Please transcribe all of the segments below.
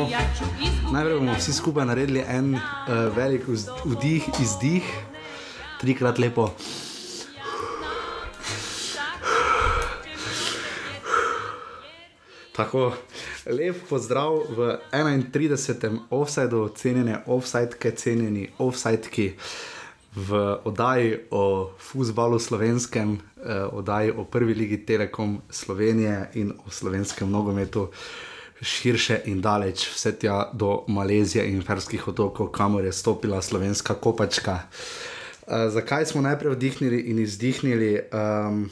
Tako. Najprej bomo vsi skupaj naredili en uh, velik vdih, izdih, trikrat lepo. Tako, lep pozdrav v 31. offsajdu, cenjene offsajdke, cenjeni offsajdki v oddaji o futbalu slovenskem, eh, oddaji o prvi ligi Telekom Slovenije in o slovenskem nogometu širše in daleč, vse tja do Malezije in Ferskih otokov, kamor je stopila slovenska kopačka. Uh, zakaj smo najprej vdihnili in izdihnili? Um,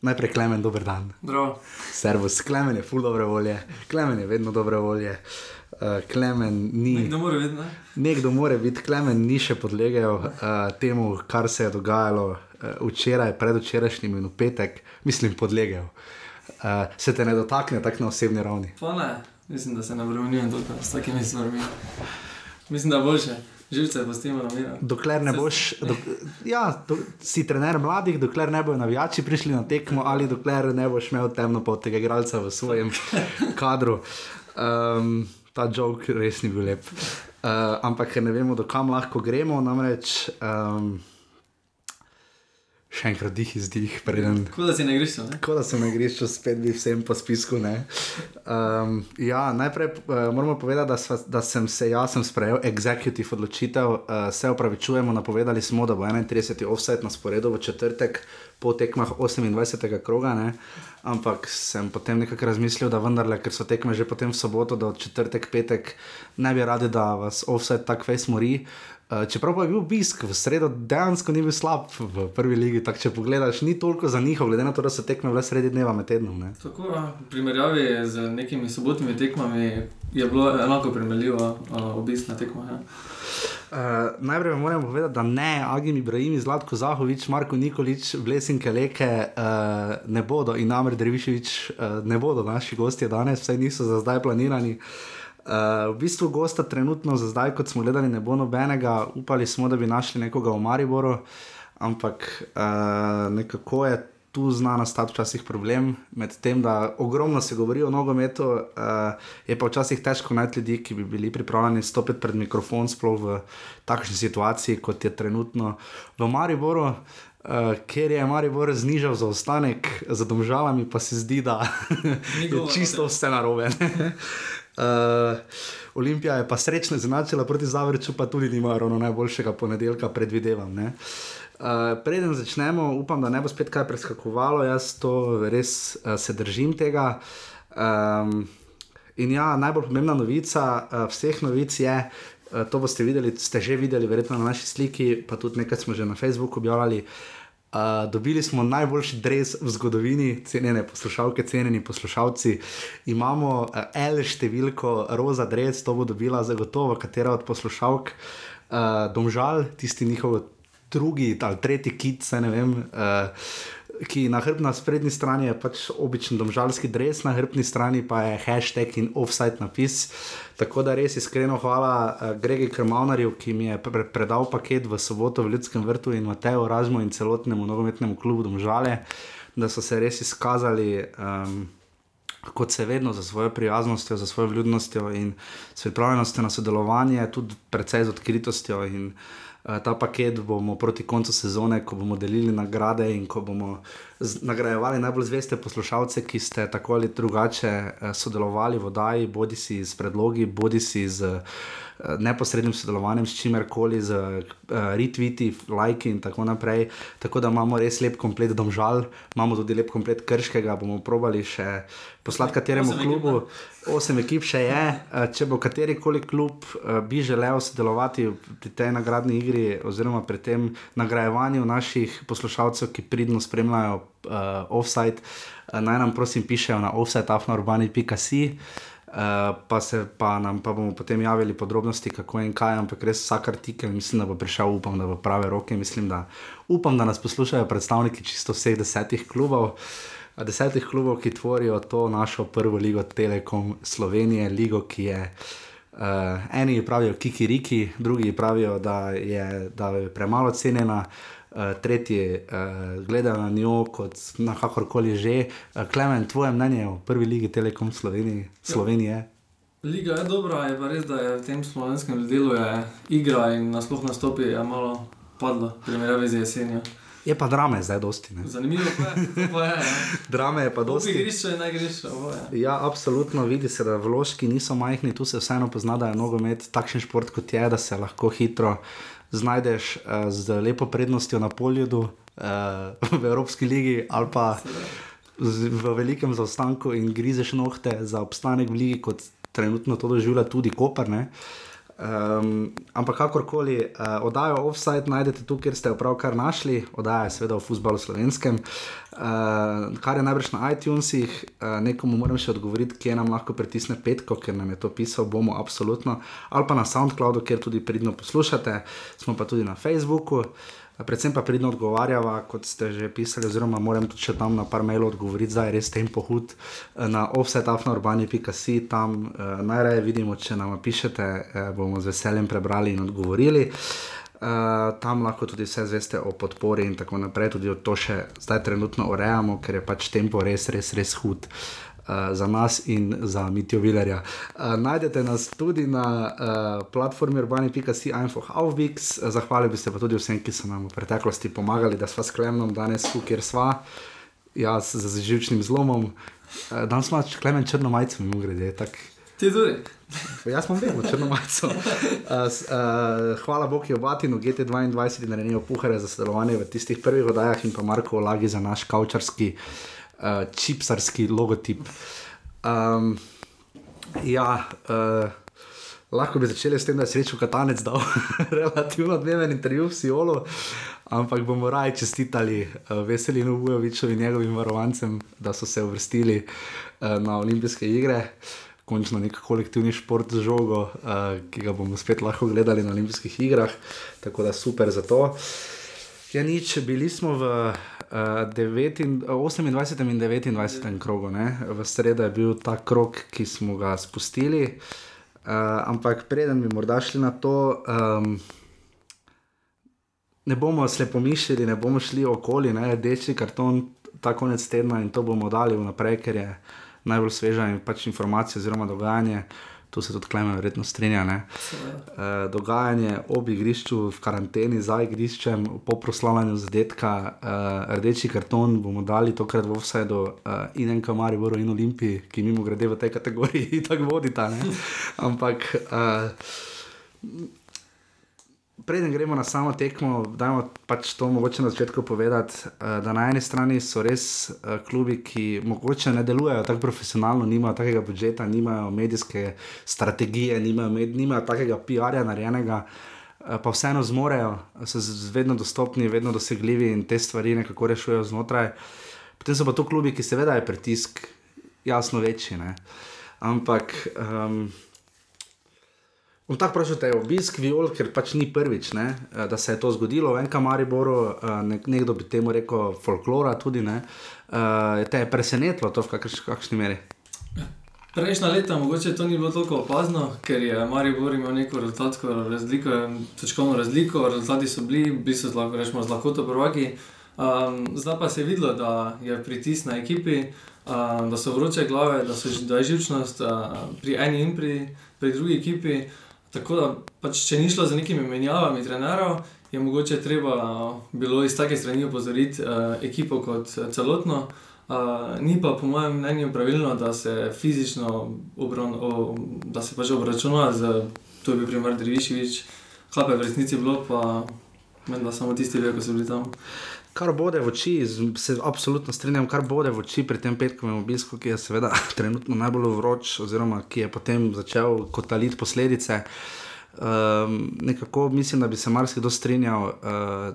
najprej klemen, dober dan. Zdravo. Servus, klemen je full dobre volje, klemen je vedno dobre volje. Uh, klemen ni. Nekdo mora biti, ne? Nekdo mora biti, klemen ni še podlegel uh, temu, kar se je dogajalo uh, včeraj, predvčerajšnjim in v petek, mislim, podlegel. Uh, se te ne dotakne tako na osebni ravni. Pa ne, mislim, da se ne vrnem s takimi stvarmi. Mislim, da boljše. Živce postimo na miru. Dokler ne boš, dok, ja, do, si trener mladih, dokler ne bojo navijači prišli na tekmo, ali dokler ne boš imel temnopotega igralca v svojem kadru. Um, ta jok res ni bil lep. Uh, ampak ne vemo, dokam lahko gremo. Namreč, um, še enkrat dih izdih, preden. Kot da si na igrišču. Kot da si na igrišču, spet bi vsem po spisku. Um, ja, najprej uh, moramo povedati, da, sva, da sem se jaz sem sprejel executive odločitev. Uh, se opravičujemo, napovedali smo, da bo 31. offset na sporedu v četrtek. Po tekmah 28. kroga, ne? ampak sem potem nekako razmislil, da vendarle, ker so tekme že potem v soboto, do četrtek, petek, ne bi radi, da vas offset tako fej smori. Uh, čeprav pa je bil obisk v sredo, dejansko ni bil slab v prvi ligi. Tak, če pogledaš, ni toliko za njih, glede na to, da so tekme v sredi dneva med tednom. Ne? Tako, v primerjavi z nekimi sobotnimi tekmami je bilo enako primerljivo uh, obisk na tekmah. Ja. Uh, najprej moram povedati, da ne, Agim Ibrahim, Zlatko Zahovič, Marko Nikolič, Blesinke Leke uh, ne bodo in Amr Dreviševič uh, ne bodo naši gostje danes, vsaj niso za zdaj planirani. Uh, Uh, v bistvu gosta trenutno za zdaj, kot smo gledali, ne bo nobenega, upali smo, da bi našli nekoga v Mariboru, ampak uh, nekako je tu znana stati včasih problem med tem, da ogromno se govori o nogometu, uh, je pa včasih težko najti ljudi, ki bi bili pripravljeni stopiti pred mikrofon, sploh v takšni situaciji, kot je trenutno v Mariboru. Uh, ker je Maribor znižal zaostanek za domžalami, pa se zdi, da je čisto vse narobe. Uh, Olimpija je pa srečna značila proti Zavrču, pa tudi nima ravno najboljšega ponedeljka, predvidevam. Uh, preden začnemo, upam, da ne bo spet kaj preskakovalo, jaz to res uh, se držim tega. Um, in ja, najbolj pomembna novica uh, vseh novic je, uh, to boste videli, ste že videli, verjetno na naši sliki, pa tudi nekaj smo že na Facebooku objavljali. Uh, dobili smo najboljši dres v zgodovini, cenjene poslušalke, cenjeni poslušalci. Imamo uh, L številko, roza dres, to bo dobila zagotovo katera od poslušalk. Uh, domžal, tisti njihov drugi ali tretji kit, se ne vem. Uh, ki na hrbni na sprednji strani je pač običen domžalski dres, na hrbni strani pa je hashtag in offside napis. Tako da res iskreno hvala uh, Gregi Krmavnarju, ki mi je pre predal paket v soboto v Ljudskem vrtu in Mateju Razmu in celotnemu nogometnemu klubu Domžale, da so se res izkazali. Um, Kot se vedno, za svojo prijaznostjo, za svojo vljudnostjo in pripravljenostjo na sodelovanje, tudi precej z odkritostjo. In, uh, ta paket bomo proti koncu sezone, ko bomo delili nagrade in ko bomo nagrajevali najbolj zveste poslušalce, ki ste tako ali drugače eh, sodelovali v oddaji, bodi si z predlogi, bodi si z neposrednim sodelovanjem s čimerkoli, z uh, retweeti, lajki in tako naprej. Tako da imamo res lep komplet domžal, imamo tudi lep komplet krškega, bomo probali še poslati kateremu osem klubu. Osem ekip še je. Uh, če bo kateri koli klub bi želel sodelovati pri tej nagradni igri oziroma pri tem nagrajevanju naših poslušalcev, ki pridno spremljajo uh, offside, naj nam prosim pišejo na offside.afnourbani.com. Uh, pa, se, pa nam pa bomo potem javili podrobnosti, kako in kaj, ampak res vsak artikel, mislim, da bo prišel, upam, da bo prave roke. Mislim, da, upam, da nas poslušajo predstavniki čisto vseh desetih klubov, desetih klubov, ki tvorijo to našo prvo ligo Telekom Slovenije, ligo, ki je. Uh, eni pravijo, kiki riki, drugi pravijo, da je, da je premalo cenjena. Uh, tretji uh, gledajo na njo kot na kakorkoli že. Uh, Klemen, tvoje mnenje o prvi ligi Telekom Sloveniji, Slovenije? Liga je dobra, je pa res, da je v tem slovenskem delu igra in nasploh nastopi je malo padlo, primerjavi z jesenjo. Je pa drame zdaj dosti. Ne? Zanimivo pa je, pa je. ja. Drame je pa Dosti dosti. igrišče in najgrišče, oboje. Ja, absolutno vidi se, da vložki niso majhni, tu se vseeno pozna, da je nogomet takšen šport kot je, da se lahko hitro znajdeš uh, z lepo prednostjo na poljudu uh, v Evropski ligi ali pa z, v velikem zaostanku in grizeš nohte za obstanek v ligi, kot trenutno to doživlja tudi Koper. Ne? Um, ampak kakorkoli, uh, oddajo offside najdete tu, kjer ste jo pravkar našli, oddaja je seveda v futbalu slovenskem, uh, kar je najbrž na iTunesih. Uh, nekomu moram še odgovoriti, kje nam lahko pritisne petko, ker nam je to pisal, bomo absolutno, ali pa na SoundCloudu, kjer tudi pridno poslušate, smo pa tudi na Facebooku. Predvsem pa pridno odgovarjava, kot ste že pisali, oziroma moram tudi še tam na par mailov odgovoriti, zdaj je res tempo hud. eh, Na offsetafnourbani.si tam eh, najraje vidimo, če nam pišete, eh, bomo z veseljem prebrali in odgovorili. Uh, tam lahko tudi vse zveste o podpori in tako naprej, tudi to še zdaj trenutno urejamo, ker je pač tempo res, res, res hud. Uh, za nas in za Mitijo Vilerja. Uh, najdete nas tudi na uh, platformi urbani.si Info Havbix. Zahvalil bi se pa tudi vsem, ki so nam v preteklosti pomagali, da smo s Klemnom danes tu, kjer sva. Jaz z živčnim zlomom. Uh, danes smo Klemen črno majico, mimo grede. Tak, Ti tudi. Jaz sem vedno črno majico. Uh, uh, hvala Bogu, je Batinu, GT22 in Renijo Puhare za sodelovanje v tistih prvih oddajah in pa Marko Lagi za naš kavčarski, uh, čipsarski logotip. Um, ja, uh, lahko bi začeli s tem, da je srečo Katanec dal relativno dneven intervju v Siolu, ampak bomo raje čestitali uh, Veselinu Vujoviču in njegovim varovancem, da so se uvrstili uh, na olimpijske igre končno nek kolektivni šport z žogo, uh, ki ga bomo spet lahko gledali na olimpijskih igrah. Tako da super za to. Ja, nič, bili smo v uh, 9 in, 28 in 29 krogu, ne? v sredo je bil ta krog, ki smo ga spustili. Uh, ampak preden bi morda šli na to, um, ne bomo slepo mišljali, ne bomo šli okoli, ne rdeči karton ta konec tedna in to bomo dali vnaprej, ker je najbolj sveža in pač informacija oziroma dogajanje. Tu se tudi Klemen verjetno strinja. ne. Eh, dogajanje ob igrišču, v karanteni za igriščem, po proslavljanju zadetka, uh, rdeči karton bomo dali tokrat v offsajdu uh, in en kamari, Voro in Olimpiji, ki mimo grede v tej kategoriji tako vodita. Ne? Ampak. Uh, Preden gremo na samo tekmo, dajmo pač to mogoče na začetku povedati, eh, da na eni strani so res eh, klubi, ki mogoče ne delujejo tako profesionalno, nimajo takega budžeta, nimajo medijske strategije, nimajo, med, nimajo takega PR-ja narejenega, eh, pa vseeno zmorejo, so vedno dostopni, vedno dosegljivi in te stvari nekako rešujejo znotraj. Potem so pa to klubi, ki seveda je pritisk jasno večji. Ne? Ampak. Um, Bom tako vprašal, je obisk viol, ker pač ni prvič, ne, eh, da se je to zgodilo v enem Mariboru, eh, nek, nekdo bi temu rekel folklora tudi. Ne, uh, te je presenetilo to v kakrš, kakšni meri. Prejšnja leta mogoče to ni bilo tako opazno, ker je Maribor imel neko rezultatsko razliko, točkovno razliko, rezultati so bili, bili so z lahko rečemo z lahkoto prvaki. Um, zdaj pa se je videlo, da je pritisk na ekipi, um, da so vroče glave, da, so, da je živčnost uh, pri eni in pri, pri drugi ekipi. Tako da, pač, če ni šlo za nekimi menjavami trenerov, je mogoče treba bilo iz take strani opozoriti uh, ekipo kot uh, celotno. Uh, ni pa, po mojem mnenju, pravilno, da se fizično obron, o, da se pač obračuna z, to je bil primer Driviševič, kaj pa je v resnici bilo, pa meni da samo tisti vejo, ko so bili tam. Kar bode v oči, se absolutno strinjam, kar bode v oči pri tem petkovem obisku, ki je seveda trenutno najbolj vroč, oziroma ki je potem začel kotaliti posledice. Um, nekako mislim, da bi se marsikdo strinjal, uh,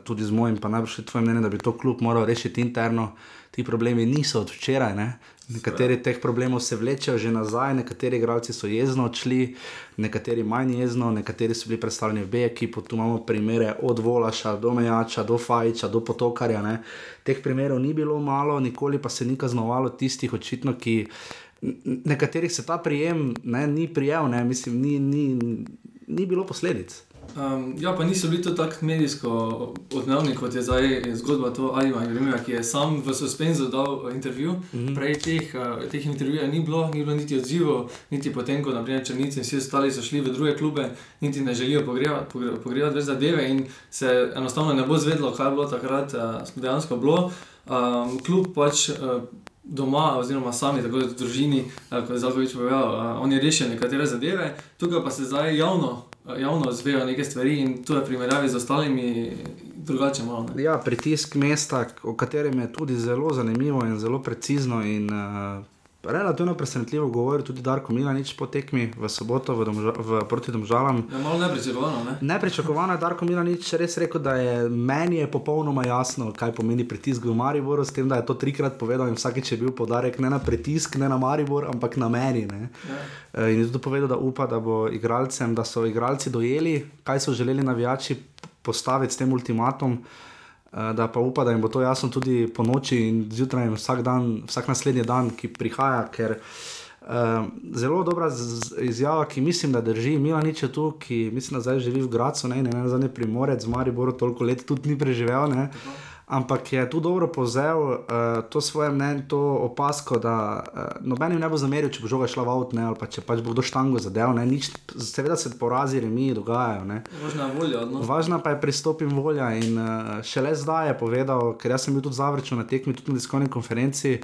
tudi z mojim, pa najbrž tudi tvojim mnenjem, da bi to kljub moral rešiti interno. Ti problemi niso od včeraj, ne? Nekateri teh problemov se vlečejo že nazaj, nekateri igralci so jezno odšli, nekateri manj jezno, nekateri so bili predstavljeni v B ekipu. Tu imamo primere od Volaša do Mejača, do Fajča, do Potokarja. Ne? Teh primerov ni bilo malo, nikoli pa se ni kaznovalo tistih očitno, ki. Nekaterih se ta prijem ne, ni prijel, ne, mislim, ni, ni, ni bilo posledic. Um, ja, pa niso bili to tako medijsko odmevni, kot je zdaj zgodba to Alima Ibrahima, ki je sam v suspenzu dal intervju. Mm -hmm. Prej teh, uh, teh intervjujev ni bilo, ni bilo niti odzivov, niti potem, ko naprimer Črnici in vsi ostali so šli v druge klube, niti ne želijo pogrevati pogreva več zadeve in se enostavno ne bo zvedlo, kaj je bilo takrat uh, dejansko bilo. Um, klub pač. Uh, Doma, oziroma sami, tako da v družini, kot je več povedal, oni rešijo nekatere zadeve, tukaj pa se zdaj javno javno zvejo neke stvari in to je primerjavi z ostalimi drugače. Malo, ja, pritisk mesta, o katerem je tudi zelo zanimivo in zelo precizno. In, uh, Relativno presenetljivo govori tudi Darko Milanič po tekmi v soboto v domža, v, proti Domžalam. Ja, malo nepričakovano. Ne? Nepričakovano je Darko Milanič res rekel, da je meni je popolnoma jasno, kaj pomeni pritisk v Mariboru, s tem, da je to trikrat povedal in vsakeč je bil podarek ne na pritisk, ne na Maribor, ampak na meni. Ja. Eh, in je tudi povedal, da upa, da, igralcem, da so igralci dojeli, kaj so želeli navijači postaviti s tem ultimatom. Eh, da pa upa, da jim bo to jasno tudi po noči in zjutraj, in vsak, dan, vsak naslednji dan, ki prihaja. Ker, uh, zelo dobra izjava, ki mislim, da drži. Mila nič je tu, ki mislim, da zdaj živi v Gracu, ne, ne, ne, ne, ne, primorec, z Mariborom toliko let tudi ni preživel. Ne. Uh -huh ampak je tu dobro povzel uh, to svoje mnenje, to opasko, da uh, noben jim ne bo zameril, če bo žoga šla v avto ali pa če pač bo kdo štango zadev. Nič, seveda se porazi, remi dogajajo. Važna je volja. No? Važna pa je pristop in volja. In uh, šele zdaj je povedal, ker jaz sem bil tudi zavrčen na tekmi, tudi na diskovni konferenci.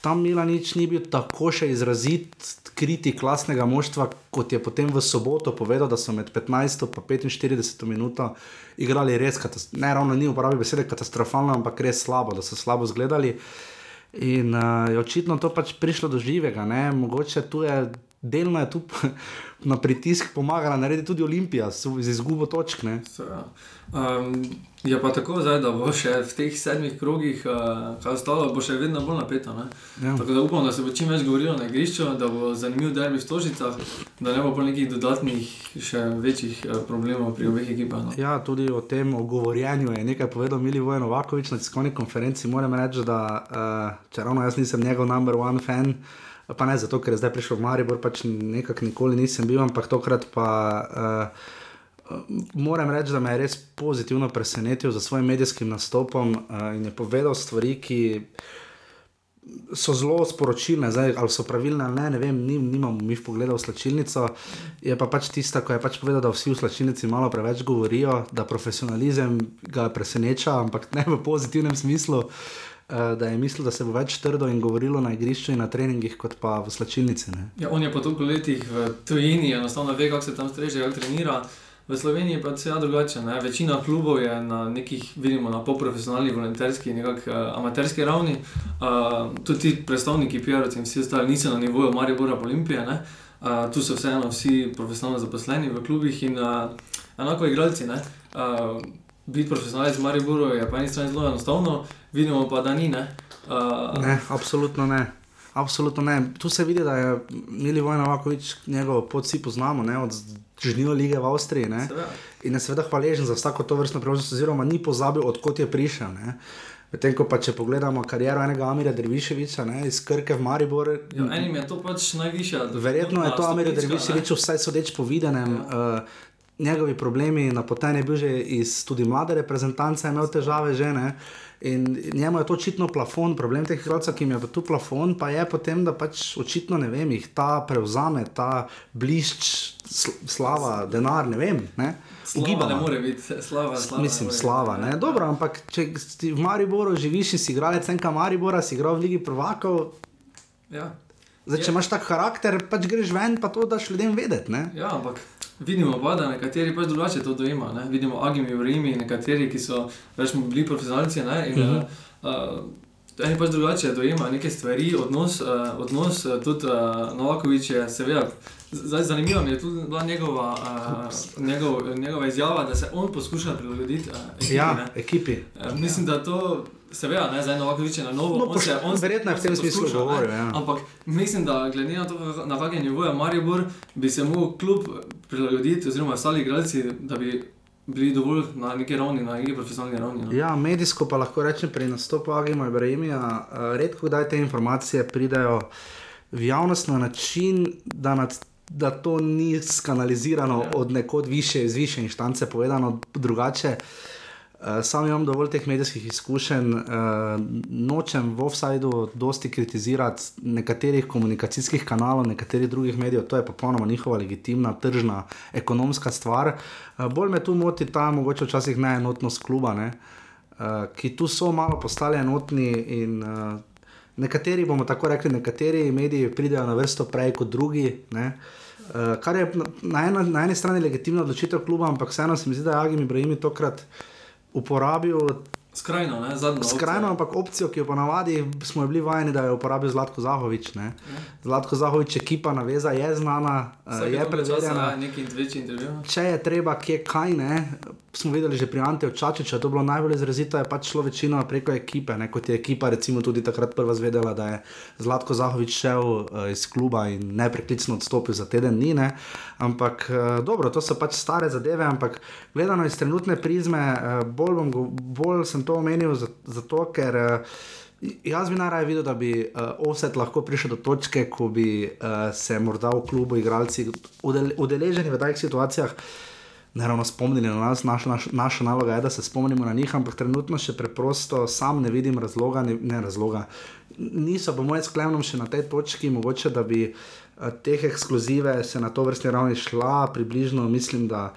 Tam Milanič ni bil tako še izrazit kritik klasnega moštva, kot je potem v soboto povedal, da so med 15 in 45 minuto igrali res, ne ravno ni uporabil besede katastrofalno, ampak res slabo, da so slabo izgledali. In uh, je očitno to pač prišlo do živega, ne? mogoče tu je delno je tu na pritisk pomagala narediti tudi Olimpija z izgubo točk. Um, je pa tako zdaj, da bo še v teh sedmih krogih, uh, kaj ostalo, bo še vedno bolj napeto. Ja. Tako da upam, da se bo čim več govorilo na igrišču, da bo zanimiv derbi v Stožicah, da ne bo pa nekih dodatnih, še večjih uh, problemov pri obeh ekipah. No. Ja, tudi o tem govorjenju je nekaj povedal Mili Vojnovakovič na tiskovni konferenci. Moram reči, da uh, če ravno jaz nisem njegov number one fan pa ne zato, ker je zdaj prišel v Maribor, pač nekako nikoli nisem bil, ampak tokrat pa. Uh, Moram reči, da me je res pozitivno presenetil za svojim medijskim nastopom uh, in je povedal stvari, ki so zelo sporočilne, zdaj, ali so pravilne ali ne. ne vem, nim, nimamo mi v pogledu v slačilnico. Je pa pač tista, ko je pač povedal, da vsi v slačilnici malo preveč govorijo, da profesionalizem ga preseneča, ampak ne v pozitivnem smislu. Uh, da je mislil, da se bo več trdo in govorilo na igrišču in na treningih, kot pa v slačilnici. Ja, on je po toliko letih v tujini, enostavno ve, kako se tam streže, kako trenira. V Sloveniji je vse drugače. Ne? Večina klubov je na nekih, vidimo, na polprofesionalni, volonterski, nekakšni uh, amaterski ravni. Uh, tudi predstavniki PR-ovcev in vsi ostali niso na nivoju Maribora Olimpije. Uh, tu so vseeno vsi profesionalno zaposleni v klubih in uh, enako igralci. Uh, biti profesionalec v Mariboru je pa eni strani zelo enostavno, vidimo pa, da ni. Ne, uh, ne absolutno ne. Absolutno ne. Tu se vidi, da je Mili Vojna Vakovič, njegov pot vsi poznamo, ne, od Žnjo lige v Avstriji. Ne, in je seveda hvaležen za vsako to vrstno priložnost, oziroma ni pozabil, odkot je prišel. Ne. Medtem ko pa če pogledamo kariero enega Amira Derviševiča ne, iz Krke v Mariboru. Ja, enim je to pač najvišja. Verjetno je to Amir Derviševič, vsaj sodeč po videnem. Ja. Uh, njegovi problemi, napoten je bil že iz tudi mlade reprezentance, imel težave žene. In njemu je to očitno plafon, problem teh igralcev, ki jim je tu plafon, pa je potem, da pač očitno ne vem, jih ta prevzame, ta blišč, slava, denar, ne vem. Ne? Slava ne more biti, slava, slava Mislim, slava. Ne? Dobro, ampak če si v Mariboru živiš in si igralec enka Maribora, si igral v Ligi prvakov. Ja. Zdaj, če imaš tak karakter, pač greš ven, pa to daš ljudem vedeti. Ja, ampak Vidimo pa, da nekateri pač drugače to dojemajo. Vidimo Agimi v Rimi, nekateri, ki so rečemo, bili profesionalci. Ne, in, uh -huh. uh, Eni pač drugače dojemajo neke stvari, odnos, uh, odnos tudi uh, Novakovič je seveda. Zdaj, zanimivo je tudi njegova, uh, njegov, njegova izjava, da se on poskuša prilagoditi uh, ekipi. Ja, ekipi. Uh, mislim, da to Seveda, ne, zdaj novak viče na novo. No, on se, on verjetno je v tem smislu govoril. Ja. Ampak mislim, da glede na to, na kakšen nivo je Maribor, bi se mu kljub prilagoditi, oziroma ostali igralci, da bi bili dovolj na neki ravni, na neki profesionalni ravni. No. Ja, medijsko pa lahko rečem pri nastopu Agima Ibrahimija, redko kdaj te informacije pridajo v javnost na način, da nad da to ni skanalizirano ja. od nekod više, iz više inštance, povedano drugače. Uh, sam imam dovolj teh medijskih izkušenj, uh, nočem v offsajdu dosti kritizirati nekaterih komunikacijskih kanalov, nekaterih drugih medijev, to je popolnoma njihova legitimna, tržna, ekonomska stvar. Uh, bolj me tu moti ta mogoče včasih neenotnost kluba, ne? uh, ki tu so malo postali enotni in uh, nekateri, bomo tako rekli, nekateri mediji pridejo na vrsto prej kot drugi. Uh, kar je na, ena, na eni strani legitimna odločitev kluba, ampak vseeno se mi zdi, da je Agim Ibrahim tokrat uporabil. Skrajno, ne, zadnjo. Skrajno, opcijo. ampak opcijo, ki jo ponavadi smo bili vajeni, da je uporabil Zlatko Zahovič. Ne. Ja. Zlatko Zahovič, ekipa naveza je znana, Vsak je preverjena. Če je treba, kje kaj ne, smo videli že pri Anteju Čačiču, to bilo najbolj izrazito, je pač šlo večino preko ekipe. Ne, kot je ekipa, recimo, tudi takrat prva zvedela, da je Zlatko Zahovič šel uh, iz kluba in nepreklicno odstopil za teden dni. Ne. Ampak uh, dobro, to so pač stare zadeve, ampak gledano iz trenutne prizme, uh, bolj, bom, bolj sem to omenil zato, ker. Uh, Jaz bi najraje videl, da bi uh, offset lahko prišel do točke, ko bi uh, se morda v klubu igralci udeleženi v takih situacijah, ne ravno spomnili na nas, naš, naš, naša naloga je, da se spomnimo na njih, ampak trenutno še preprosto sam ne vidim razloga, ne, ne razloga. Niso pa moje sklepno še na tej točki, mogoče da bi uh, teh ekskluzive se na to vrstni ravni šla, približno mislim, da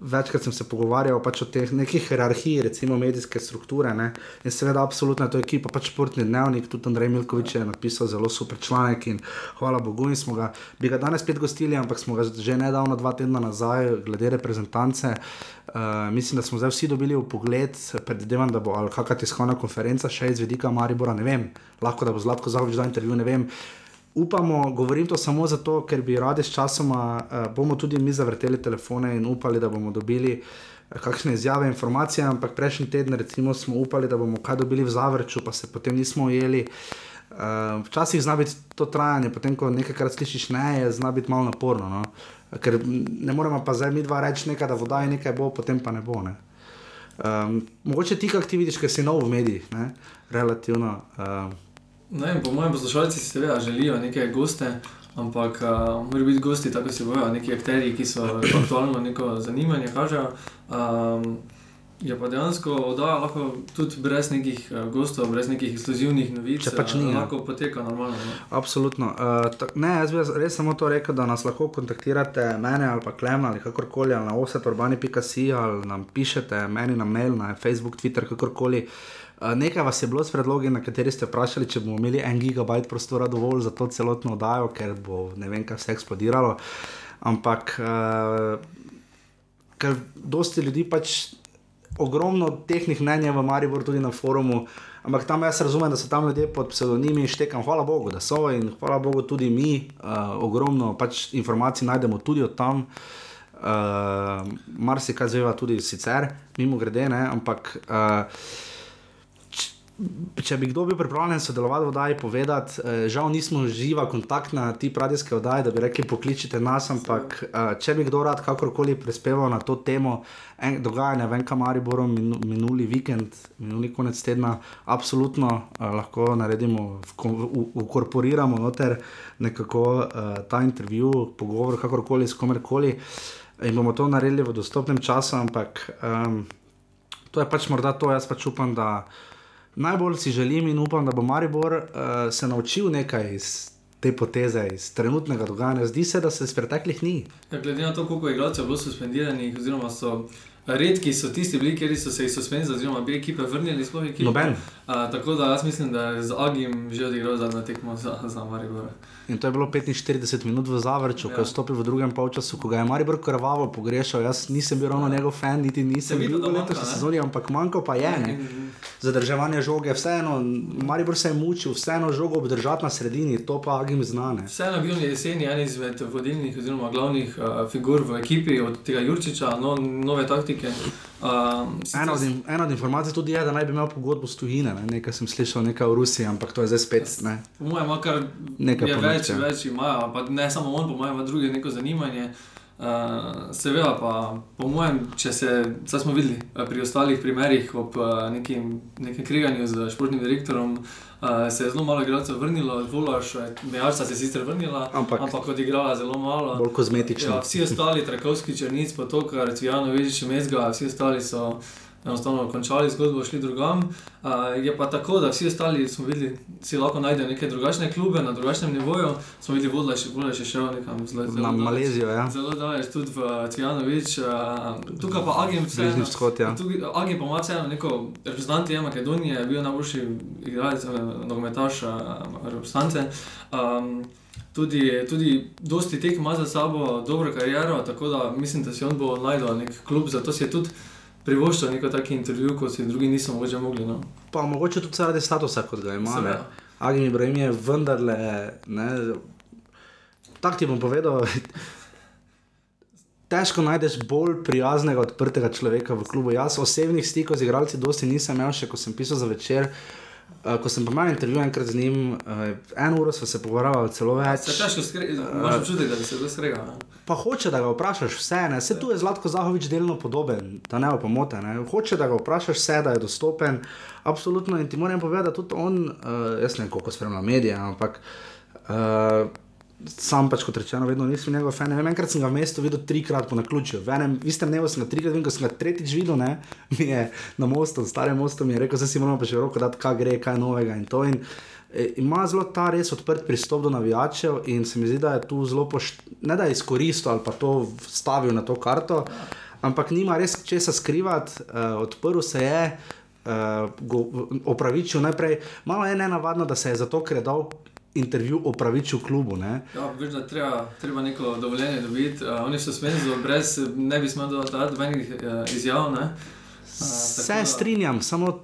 večkrat sem se pogovarjal pač o teh nekih hierarhijah, recimo medijske strukture. Ne? In seveda, absolutno je to ekipa, pač športni dnevnik, tudi Andrej Milkovič je napisal zelo super članek in hvala Bogu, in smo ga, bi ga danes spet gostili, ampak smo ga že nedavno, dva tedna nazaj, glede reprezentance. Uh, mislim, da smo zdaj vsi dobili v pogled, predvidevam, da bo kakšna tiskovna konferenca še iz vidika Maribora, ne vem, lahko da bo Zlatko Zahovič dal intervju, ne vem. Upamo, govorim to samo zato, ker bi radi s časoma, uh, bomo tudi mi zavrteli telefone in upali, da bomo dobili uh, kakšne izjave, informacije. Ampak prejšnji teden, recimo, smo upali, da bomo kaj dobili v zavrču, pa se potem nismo ujeli. Uh, včasih zna biti to trajanje, potem ko nekajkrat slišiš ne, je zna biti malo naporno. No? Ker ne moremo pa zdaj mi dva reči nekaj, da voda je nekaj bo, potem pa ne bo. Ne? Um, mogoče ti, kako ti vidiš, ker si nov v medijih, ne? relativno. Uh, Ne, po mojem poslušalci seveda želijo neke goste, ampak uh, morajo biti gosti, tako se bojo, neki akteri, ki so aktualno neko zanimanje kažejo. Um, je pa dejansko oddaja lahko tudi brez nekih uh, gostov, brez nekih ekskluzivnih novic. Če pač ni. Uh, lahko poteka normalno. Ne? Absolutno. Uh, tak, ne, jaz bi res samo to rekel, da nas lahko kontaktirate, mene ali pa klem ali kakorkoli, ali na osetorbani.si ali nam pišete, meni na mail, na Facebook, Twitter, kakorkoli. Uh, Nekaj vas je bilo s predlogi, na kateri ste vprašali, če bomo imeli en gigabajt prostora dovolj za to celotno oddajo, ker bo ne vem, kaj vse eksplodiralo. Ampak, uh, ker dosti ljudi pač ogromno tehnih mnenj v Mariboru, tudi na forumu. Ampak tam jaz razumem, da so tam ljudje pod pseudonimi štekam, hvala Bogu, da so in hvala Bogu tudi mi, uh, ogromno pač informacij najdemo tudi od tam. Uh, Mar si kaj zveva tudi sicer, mimo grede, ne? ampak. Uh, če bi kdo bil pripravljen sodelovati v oddaji, povedati, eh, žal nismo živa kontaktna ti radijske oddaje, da bi rekli, pokličite nas, ampak eh, če bi kdo rad kakorkoli prispeval na to temo, en, dogajanja v Enkamaru, minuli vikend, minuli konec tedna, absolutno eh, lahko naredimo, ukorporiramo noter nekako eh, ta intervju, pogovor, kakorkoli s komerkoli. In bomo to naredili v dostopnem času, ampak um, to je pač morda to, jaz pač upam, da najbolj si želim in upam, da bo Maribor uh, se naučil nekaj iz te poteze, iz trenutnega dogajanja. Zdi se, da se iz preteklih ni. Ja, glede na to, koliko je igralcev bilo suspendiranih, oziroma so. Redki so tisti, bili, ki so se iz suspenza, oziroma bi ekipe vrnili, sploh ekipe. Noben. A, tako da jaz mislim, da je z Agim že odigral zadnjo tekmo za, za Maribor. In to je bilo 45 minut v Zavrču, ja. ko je stopil v drugem polčasu, ko ga je Maribor krvavo pogrešal. Jaz nisem bil ravno ja. njegov fan, niti nisem bil v letošnji sezoni, ampak manjko pa je. Ne? Zadrževanje žoge, vseeno, Maribor se je mučil, vseeno žogo obdržati na sredini, to pa Agim znane. Vseeno bil je jeseni en izmed vodilnih oziroma glavnih uh, figur v ekipi od tega Jurčiča, no, nove taktike. Um, ena, od in, ena od informacij tudi je, da naj bi imel pogodbo s tujine. Ne? Nekaj sem slišal nekaj v Rusiji, ampak to je zdaj spet. Moje ima kar nekaj več, več imajo, pa ne samo on, pa imajo druge neko zanimanje. Uh, Seveda, pa po mojem, če se, zdaj smo videli uh, pri ostalih primerih, ob uh, nekim, nekem kriganju z športnim direktorom, uh, se je zelo malo igralcev vrnilo, Volaš, Mejalca se je sicer vrnila, Ampak- ampak kot igrala zelo malo. Bolj kozmetično. Ja, vsi ostali, Trakovski, Črnic, Potokar, Cvijanovič, Mezga, vsi ostali so enostavno končali zgodbo, šli drugam. Uh, je pa tako, da vsi ostali smo videli, si lahko najdejo neke drugačne klube na drugačnem nivoju. Smo videli, vodila še bolje, še šel nekam zelo zelo Na daleč. Malezijo, ja. Zelo daleč, tudi v Cvijanovič, uh, tukaj pa Agim vse. Bližnji vzhod, ja. Tukaj Agim pa ima vseeno neko reprezentant je Makedonije, je bil najboljši igralec, eh, nogometaš eh, reprezentance. Um, Tudi, tudi dosti tek ima za sabo, dobro kariero, tako da mislim, da si on bo najdel nek klub, zato si je tudi privoščil neko taki intervju, kot si drugi niso mogoče mogli. No. Pa mogoče tudi zaradi statusa, kot ga ima. Agim Ibrahim je vendarle, ne, tako ti bom povedal, težko najdeš bolj prijaznega, odprtega človeka v klubu. Jaz osebnih stikov z igralci dosti nisem imel, še ko sem pisal za večer. Uh, ko sem pa imel intervju enkrat z njim, uh, eno uro smo se pogovarjali, celo več. Se težko skrega, imaš občutek, da se to skrega. Pa hoče, da ga vprašaš vse, ne? se tu je Zlatko Zahovič delno podoben, da ne bo pomote. Ne? Hoče, da ga vprašaš vse, da je dostopen. Absolutno. In ti moram povedati, da tudi on, uh, jaz ne vem, koliko spremlja medije, ampak uh, sam pač kot rečeno, vedno nisem njegov fan. Ne Vem, enkrat sem ga v mestu videl trikrat po naključju. V enem istem dnevu sem ga trikrat videl, ko sem ga tretjič videl, ne? mi je na mostu, starem mostu, mi je rekel, da si moramo pa še roko dati, kaj gre, kaj novega in to. In, eh, Ima zelo ta res odprt pristop do navijačev, in se mi zdi, da je tu zelo pošt... ne da je izkoristil ali pa to stavil na to karto, ampak nima res česa skrivati, uh, odprl se je, uh, opravičil najprej. Malo je nenavadno, da se je zato, ker je dal intervju opravičil klubu. Ne? Ja, veš, da treba, treba neko dovoljenje dobiti. Uh, oni so smenili, brez ne bi smel dati nobenih uh, izjav. Ne? Uh, Se strinjam, samo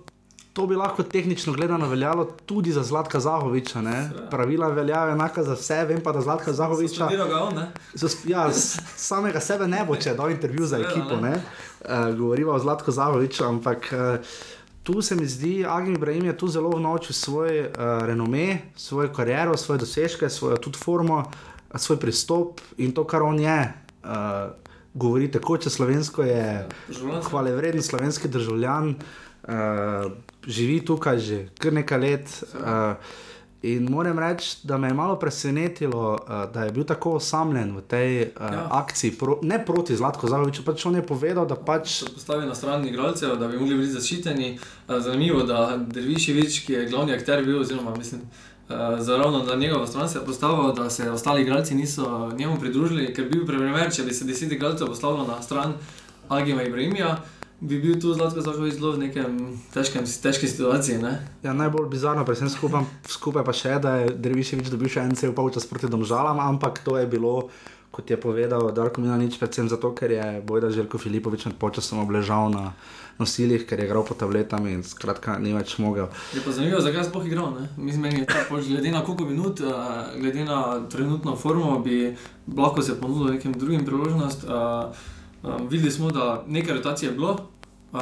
to bi lahko tehnično gledano veljalo tudi za Zlatka Zahoviča. Ne? Pravila veljajo enaka za vse, vem pa, da Zlatka Zahoviča. Ga on, ne? Zas- Ja, samega sebe ne bo, če da intervju za ekipo. ne. Ne? Uh, govoriva o Zlatku Zahoviču, ampak uh, tu se mi zdi, Agim Ibrahim je tu zelo vnovčil svoj uh, renome, svojo kariero, svoje dosežke, svojo tudi formo, eh, svoj pristop in to, kar on je. Uh, govori tako, če slovensko je hvale vreden slovenski državljan, uh, živi tukaj že kar nekaj let. Uh, in moram reči, da me je malo presenetilo, uh, da je bil tako osamljen v tej uh, ja. Akciji, pro, ne proti Zlatko Zahoviču, pač on je povedal, da pač. So postavili na stran igralcev, da bi mogli biti zaščiteni. Eh, Zanimivo, da Derviševič, ki je glavni akter bil, oziroma mislim, eh, za ravno na njegovo stran se je postavil, da se ostali igralci niso njemu pridružili, ker bi bil primer, če bi se deset igralcev postavilo na stran Agima Ibrahimija, bi bil tu Zlatko Zahovič zelo v nekem težkem, težki situaciji. Ne? Ja, najbolj bizarno, pri vsem skupaj, skupaj pa še, da je Derviševič dobil še en cel polčas proti domžalam, ampak to je bilo. Kot je povedal Darko Milanič, predvsem zato, ker je Bojda Željko Filipovič nad počasom obležal na nosilih, ker je igral po tabletami in skratka ni več mogel. Je pa zanimivo, zakaj sploh igral. ne? Mislim, meni je ta pač glede na koliko minut, eh, glede na trenutno formo, bi lahko se ponudil nekim drugim priložnost. Um, videli smo, da nekaj rotacije je bilo. Uh,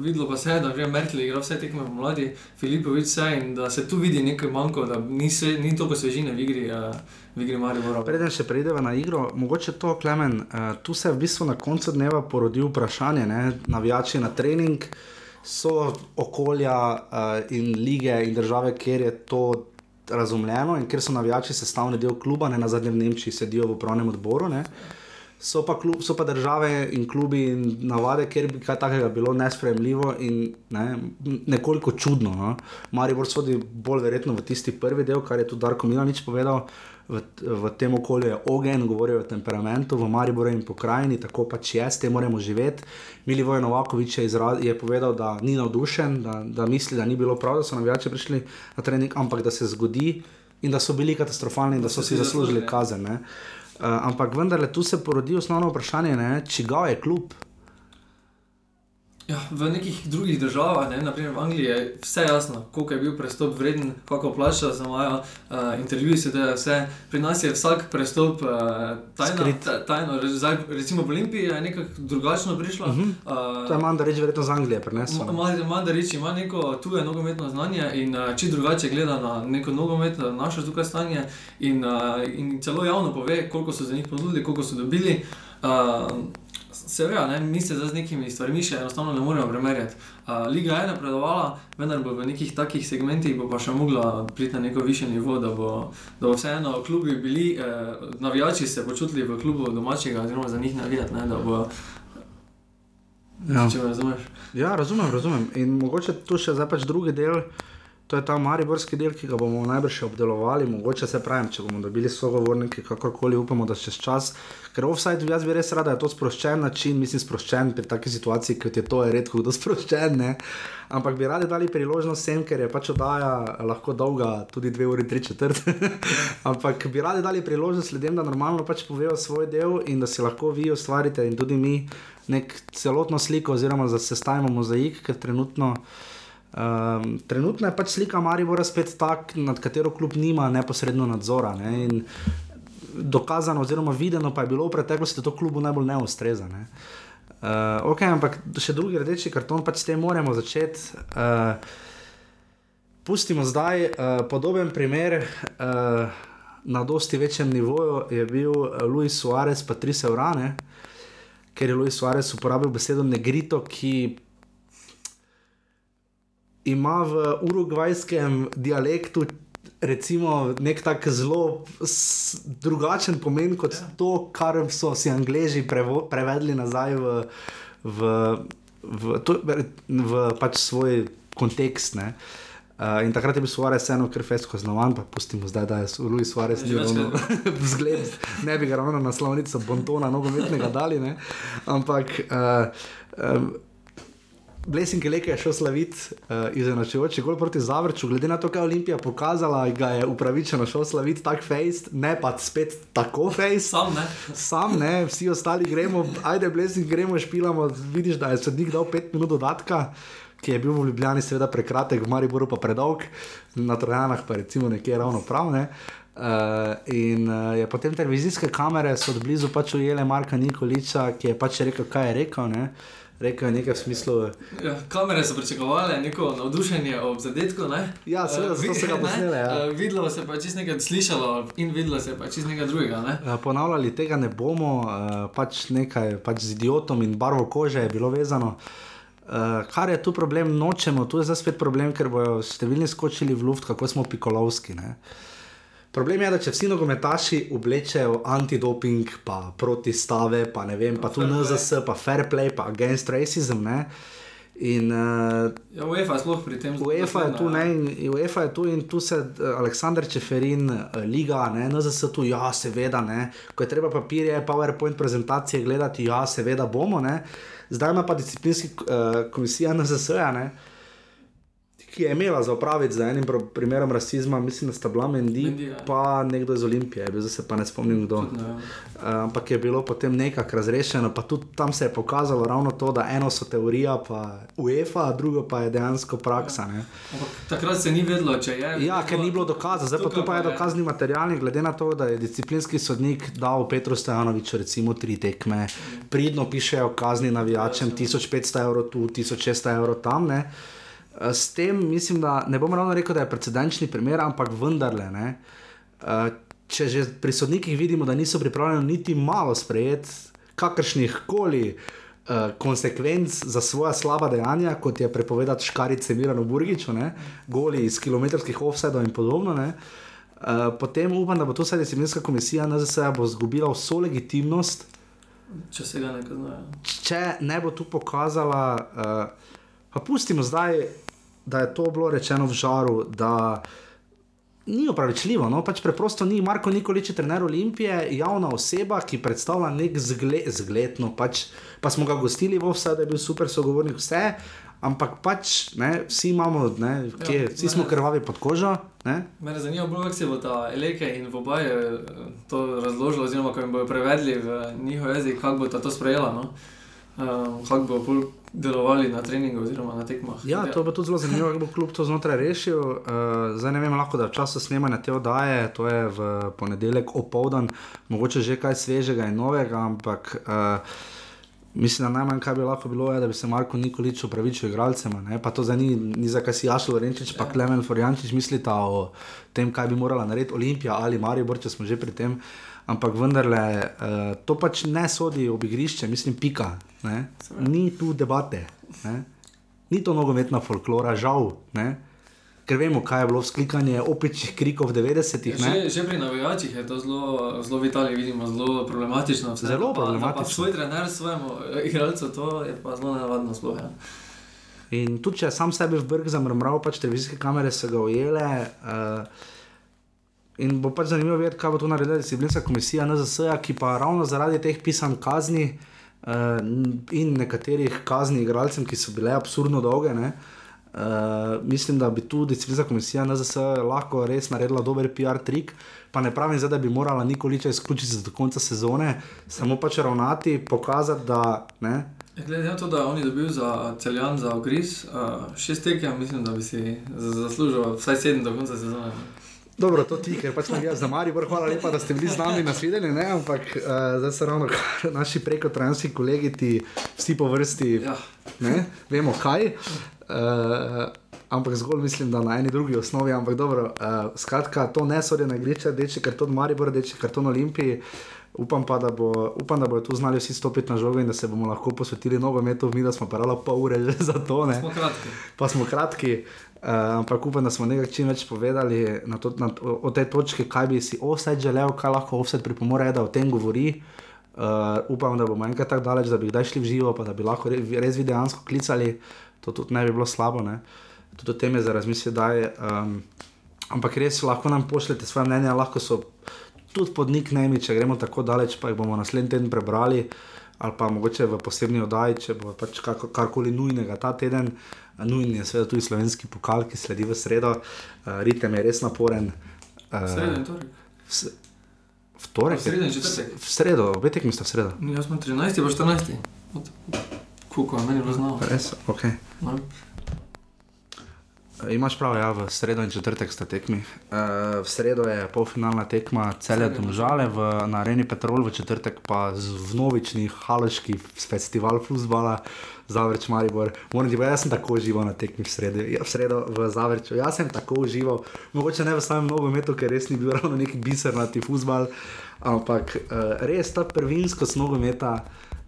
videlo pa se je, da je Merkel igral vse tekme v mladi, Filipovič vse in da se tu vidi nekaj manjko, da ni, sve, ni toliko svežine v igri, uh, v igri Maribora. Preden še preidemo na igro, mogoče to, Klemen, uh, tu se je v bistvu na koncu dneva porodil vprašanje, ne? navijači na trening so okolja uh, in lige in države, kjer je to razumljeno in kjer so navijači sestavni del kluba, ne na zadnjem Nemčiji sedijo v upravnem odboru. Ne? So pa, klub, so pa države in klubi in navade, kjer bi kaj takega bilo nespremljivo in ne, nekoliko čudno. No? Maribor sodi bolj verjetno v tisti prvi del, kar je tudi Darko Milanič povedal. V, v tem okolju je ogen, govorijo o temperamentu, v Mariboru in pokrajini, tako pač je, s tem moramo živeti. Milivoj Novakovič je, izra, je povedal, da ni navdušen, da, da misli, da ni bilo prav, da so navijači prišli na trening, ampak da se zgodi in da so bili katastrofalni in da so si zaslužili kazen. ne. Uh, ampak vendarle tu se porodi osnovno vprašanje, ne, čigav je klub. Ja, v nekih drugih državah, ne, naprimer v Angliji, je vse jasno, koliko je bil prestop vreden, kako plača za mojo uh, intervju, se da je vse. Pri nas je vsak prestop uh, tajno, tajno. Zdaj, recimo v Olimpiji je nekako drugačno prišlo. Uh -huh. uh, to je manj, da reči, verjetno z Anglije prenesel. Manj, da reči, ima neko tuje nogometno znanje in uh, če drugače gleda na neko nogomet, naše tukaj stanje in, uh, in celo javno pove, koliko so za njih ponudili, koliko so dobili. Uh, Seveda, mi se z nekimi stvarmi še enostavno ne moremo primerjati. Uh, Liga je napredovala, vendar bo v nekih takih segmentih pa še mogla priti na neko više nivo, da bo, da bo vseeno klubi bili, eh, navijači se počutili v klubu domačega, oziroma za njih navijati. Ne, bo, ja. Če me razumeš. Ja, razumem, razumem. In mogoče tu še zdaj pač drugi del. To je ta mariborski del, ki ga bomo najbrž obdelovali, mogoče se pravim, če bomo dobili sogovornike, kakorkoli upamo, da čez čas. Ker offside, jaz bi res rada, da je to sproščen način, mislim, sproščen pri taki situaciji, kot je to, je redko kdo sproščen. Ne? Ampak bi radi dali priložnost vsem, ker je pač oddaja lahko dolga, tudi dve uri, tri četrt. Ampak bi radi dali priložnost ljudem, da normalno pač povejo svoj del in da si lahko vi ustvarite in tudi mi nek celotno sliko, oziroma da se stavimo mozaik, ker trenutno. Um, trenutno je pač slika Maribora spet tak, nad katero kljub nima neposredno nadzora. Ne? Dokazano, oziroma videno pa je bilo v preteklosti, da to klubu najbolj ne ustreza. Ne? Uh, ok, ampak še drugi rdeči karton, pač s tem moramo začeti. Uh, pustimo zdaj uh, podoben primer. Uh, Na dosti večjem nivoju je bil Luis Suarez, pa tri se vrane, ker je Luis Suarez uporabil besedo negrito, ki ima v urugvajskem dialektu recimo, nek tak zelo drugačen pomen kot ja. to, kar so si angliži prevedli nazaj v, v, v, to, v pač svoj kontekst. Ne. Uh, in takrat je bil Suarez eno, ker fesko znovan, pa pustimo zdaj, da je Luis Suarez ni ravno vzgled, ne bi ga ravno na slovnico Bontona nogometnega dali, ne. ampak uh, um, Blessing je šel slaviti uh, izenačujoči gol proti Zavrču, glede na to, kaj je Olimpija pokazala, ga je upravičeno šel slaviti tako face, ne pa spet tako face. Sam ne. Sam ne, vsi ostali gremo, ajde, Blessing gremo, špilamo, vidiš, da je sodnik dal pet minut dodatka. Ki je bil v Ljubljani, seveda prekratek, v Mariboru pa predolg, na Trojanah pa recimo nekje ravno pravne. Uh, in uh, je potem televizijske kamere so od blizu pač ujele Marka Nikoliča, ki je pač rekel, kaj je rekel. Ne? Rekel je nekaj v smislu. Ja, kamere so pričakovale neko navdušenje ob zadetku. Ne? Ja, seveda, uh, se ga posnele. Ja. Uh, videlo se je pač nekaj slišalo in videlo se je pač nekaj drugega. Ne? Uh, ponavljali tega ne bomo, uh, pač nekaj pač z idiotom in barvo kože je bilo vezano. Uh, kar je tu problem, nočemo, tu je zdaj spet problem, ker bodo številni skočili v luft, kako smo pikolovski. Uh, Problem je, da če vsi nogometaši oblečejo antidoping, pa protistave, pa ne vem, pa, pa tu NZS, pa fair play, pa against racism. Ne? In, uh, ja, UEFA je sploh pri tem zelo. UEFA je tu, ne, in UEFA je tu in tu se uh, Aleksandr Čeferin, uh, Liga, ne, NZS tu, ja, seveda, ne. Ko je treba papirje, PowerPoint prezentacije gledati, ja, seveda bomo, ne. Zdaj ima pa disciplinski uh, komisija NZS, ne. Uh, ki je imela za opraviti z enim primerom rasizma, mislim, da sta bila Mendi, Mendi ja. pa nekdo iz Olimpije, zdaj se pa ne spomnim kdo. Tudi, uh, ampak je bilo potem nekako razrešeno, pa tudi tam se je pokazalo ravno to, da eno so teorija, pa UEFA, drugo pa je dejansko praksa. Ja. Takrat se ni vedlo, če je. Ja, ker ni bilo dokaza, zdaj pa tu pa je dokazni material, glede na to, da je disciplinski sodnik dal Petru Stojanoviču recimo tri tekme, pridno pišejo kazni navijačem, 1500 evrov tu, 1600 evrov tam. Ne. Eh, s tem mislim, da ne bom ravno rekel, da je precedenčni primer, ampak vendarle. Ne, uh, če že pri sodnikih vidimo, da niso pripravljeni niti malo sprejeti kakršnih koli uh, konsekvenc za svoje slaba dejanja, kot je prepovedati škarice Mirano Burgiču, ne, goli iz kilometrskih offsetov in podobno. Ne, uh, potem upam, da bo to sedaj disciplinska komisija NZS bo izgubila vso legitimnost. Če se ga ne kaznuje. Če ne bo tu pokazala. Uh, Pa pustimo zdaj, da je to bilo rečeno v žaru, da ni upravičljivo. No? Pač preprosto ni Marko Nikolič, trener Olimpije, javna oseba, ki predstavlja nek zgled, zgledno. Pač, pa smo ga gostili v vse, da je bil super sogovornik, vse. Ampak pač ne, vsi imamo, ne, kje, ja, vsi smo krvavi pod kožo. Me zanima, kako se bo ta Eleke in Vobaj to razložilo, oziroma kako jim bodo prevedli v njihov jezik, kako bo ta to sprejela. No? um, kako bo delovali na treningu oziroma na tekmah. Ja, to bo tudi zelo zanimivo, kako bo klub to znotraj rešil. Uh, zdaj ne vem, lahko da v času snemanja te oddaje, to je v ponedeljek opoldan, mogoče že kaj svežega in novega, ampak. Uh, Mislim, da najmanj, kar bi lahko bilo, je, da bi se Marko Nikolič upravičil igralcem. Pa to zdaj ni, ni za kaj si Jašel Renčič, pa ja. Klemen Floriančič mislita o tem, kaj bi morala narediti Olimpija ali Maribor, če smo že pri tem. Ampak vendarle, uh, to pač ne sodi ob igrišče, mislim, pika. Ne? Ni tu debate, ne? ni to nogometna folklora, žal. Ne? ker vemo, kaj je bilo vzklikanje opičjih krikov v 90-ih. Ja, že, že pri navijačih je to zelo, zelo v Italiji, vidimo, zelo problematično. Vse, zelo pa, problematično. Pa svoj trener, svojemu eh, igralcu, to je pa zelo nenavadno. Sploh, ja. In tudi če sam sebi v brg zamrmral, pač televizijske kamere so ga ujele. Uh, In bo pač zanimivo videti, kaj bo to naredila disciplinska komisija NZS, ki pa ravno zaradi teh pisanj kazni uh, in nekaterih kazni igralcem, ki so bile absurdno dolge, uh, Uh, mislim, da bi tu disciplinska komisija NZS lahko res naredila dober PR trik. Pa ne pravim, zdaj, da bi morala Nikoliča izključiti do konca sezone, samo pač ravnati, pokazati, da. Ne? Glede na to, da oni dobijo za celjan, za ogriz, uh, šest tekem, mislim, da bi si zaslužil vsaj sedem do konca sezone. Dobro, to ti, ker pač sem jaz za Mari, hvala lepa, da ste bili z nami na svedenju, ampak uh, zdaj so ravno naši prekotranski kolegi, ti vsi po vrsti, ja. ne, vemo kaj. Uh, ampak zgolj mislim, da na eni drugi osnovi. Ampak dobro, uh, skratka, to ne sodi na igrišče, reče karton Maribor, reče karton Olimpiji. Upam pa, da, bo, upam, da bodo tu znali vsi stopiti na žogo in da se bomo lahko posvetili nogometu, mi da smo parali pol ure že za to. Ne? Smo kratki. Pa smo kratki, uh, ampak upam, da smo nekaj čim več povedali na to, na, o, o tej točki, kaj bi si offset želel, kaj lahko offset pripomore, da o tem govori. Uh, upam, da bomo enkrat tako daleč, da bi kdaj šli v živo, pa da bi lahko res videoansko klicali. Uh, to tudi ne bi bilo slabo, ne? tudi teme za razmisliti. Um, ampak res lahko nam pošljete svoje mnenje, lahko so tudi pod niknemi, če gremo tako daleč, pa jih bomo naslednji teden prebrali. Ali pa mogoče v posebni oddaji, če bo pač karkoli nujnega ta teden, nujni je seveda tudi slovenski pokal, ki sledi v sredo, uh, ritem je res naporen. Uh, Sreden, torej. V torek, v sredo, obetek mi sta v sredo. Jaz sem 13, pa 14. Kuko, meni je znano. Res, ok. No. Imaš prav, ja, v sredo in četrtek sta tekmi. Uh, v sredo je polfinalna tekma cele Domžale v, na Areni Petrol, v četrtek pa z vnovični haloški festival Fusbala, Zavrč Maribor. Moram ti povedati, jaz sem tako užival na tekmi v sredo, v sredo v Zavrču. Jaz sem tako užival, mogoče ne v samem nogometu, ker res ni bil ravno neki biser na ti fusbal, ampak uh, res ta prvinsko s nogometa.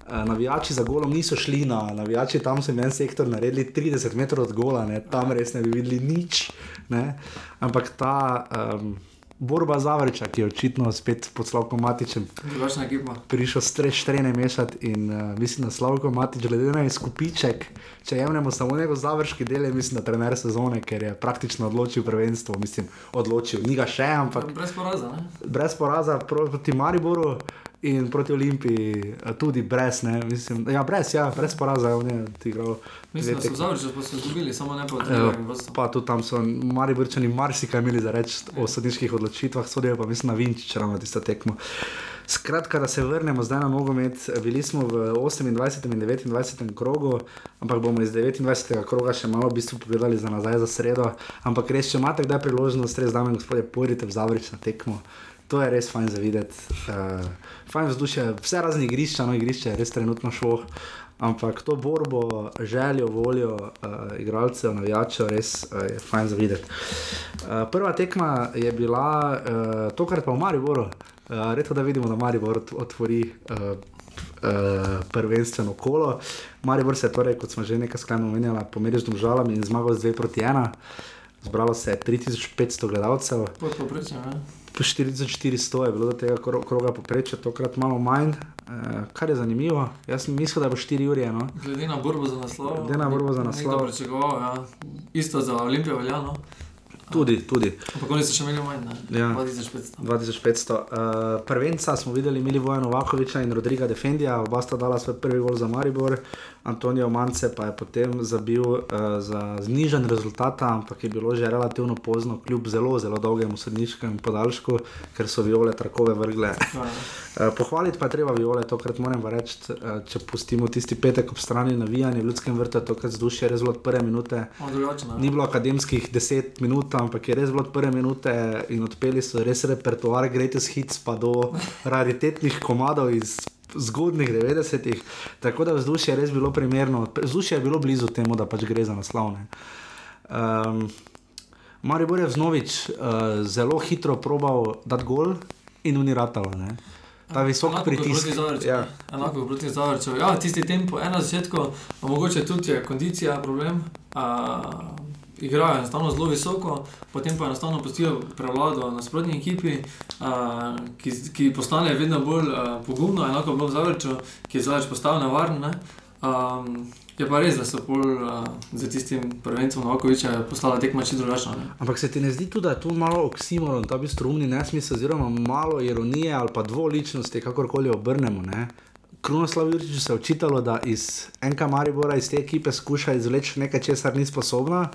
Eh, navijači za golom niso šli na navijači, tam so en sektor naredili 30 metrov od gola, ne? tam res ne bi videli nič. Ne? Ampak ta um, borba za vrča, ki je očitno spet pod Slavkom Matičem, prišel streštrene mešati in uh, mislim, da Slavko Matič, glede na izkupiček, če jemljemo samo njegov završki del, mislim, da trener sezone, ker je praktično odločil prvenstvo, mislim, odločil, ni ga še, ampak. Brez poraza, ne? Brez poraza proti Mariboru in proti Olimpiji, tudi brez, ne, mislim, ja, brez, ja, brez poraza, ne, ti igral. Mislim, da so zavržili, da so izgubili, samo ne proti Olimpiji. Pa tudi tam so mari vrčani marsikaj imeli za reči o sodniških odločitvah, sodijo pa mislim na Vinčič, ravno tista tekmo. Skratka, da se vrnemo zdaj na nogomet, bili smo v 28. in 29. krogu, ampak bomo iz 29. kroga še malo v bistvu pogledali za nazaj za sredo. Ampak res, če imate kdaj priložnost, res dame gospodje, pojdite v Zavrič na tekmo to je res fajn za videti. Uh, fajn vzdušje, vse razne igrišča, no igrišče je res trenutno šlo. Ampak to borbo, željo, voljo uh, igralcev, navijačev, res uh, je fajn za videti. Uh, prva tekma je bila uh, tokrat pa v Mariboru. Uh, Redko da vidimo, da Maribor otvori uh, uh, prvenstveno kolo. Maribor se je, torej, kot smo že nekaj skrajno omenjali, pomeril z državami in zmagal z 2 proti 1. Zbralo se je 3500 gledalcev. Podpoprečje, ne? Po 4400 je bilo do tega kroga poprečja, tokrat malo manj, e, kar je zanimivo. Jaz mislim, da bo 4 ure. No. Glede na borbo za naslov. Glede na borbo za naslov. Ja. Isto za Olimpijo velja. No. Tudi, tudi. Ampak oni so še imeli manj, ne? Ja. 2500. 2500. Uh, prvenca smo videli Milivoja Novakoviča in Rodriga Defendija, oba sta dala svoj prvi gol za Maribor, Antonijo Mance pa je potem zabil uh, za znižen rezultat, ampak je bilo že relativno pozno, kljub zelo, zelo dolgemu sodniškemu podaljšku, ker so viole trakove vrgle. Uh, pohvaliti pa je treba viole, tokrat moram reči, uh, če pustimo tisti petek ob strani navijanja v ljudskem vrtu, tokrat zdušje res bilo od prve minute. Ne? Ni bilo akademskih 10 minut, ampak je res bilo od prve minute in odpeli so res repertoar Greatest Hits, pa do raritetnih komadov iz zgodnih 90-ih. Tako da vzdušje je res bilo primerno, vzdušje je bilo blizu temu, da pač gre za naslovne. Um, Maribor je vznovič uh, zelo hitro probal dati gol in uniratalo. Ne? Ta visok Enako pritisk. Zavrču, Ja. Enako proti Zavrču. Ja, tisti tempo, ena začetku, pa mogoče tudi je kondicija problem. Uh, igrajo enostavno zelo visoko, potem pa enostavno pustijo prevlado nasprotni ekipi, uh, ki, ki postane vedno bolj uh, pogumno, enako je bilo v Zavrču, ki je zdaj postal nevaren. ne. Um, je pa res, da so pol uh, za tistim prvencem Novakoviča postala tekma čisto drugačna. ne. Ampak se ti ne zdi tudi, da je tu malo oksimoron, ta bi strumni nesmisel, oziroma malo ironije ali pa dvoličnosti, kakorkoli obrnemo. Ne? Krunoslav Jurčič se je očitalo, da iz enka Maribora, iz te ekipe skuša izvleči nekaj, česar ni sposobna.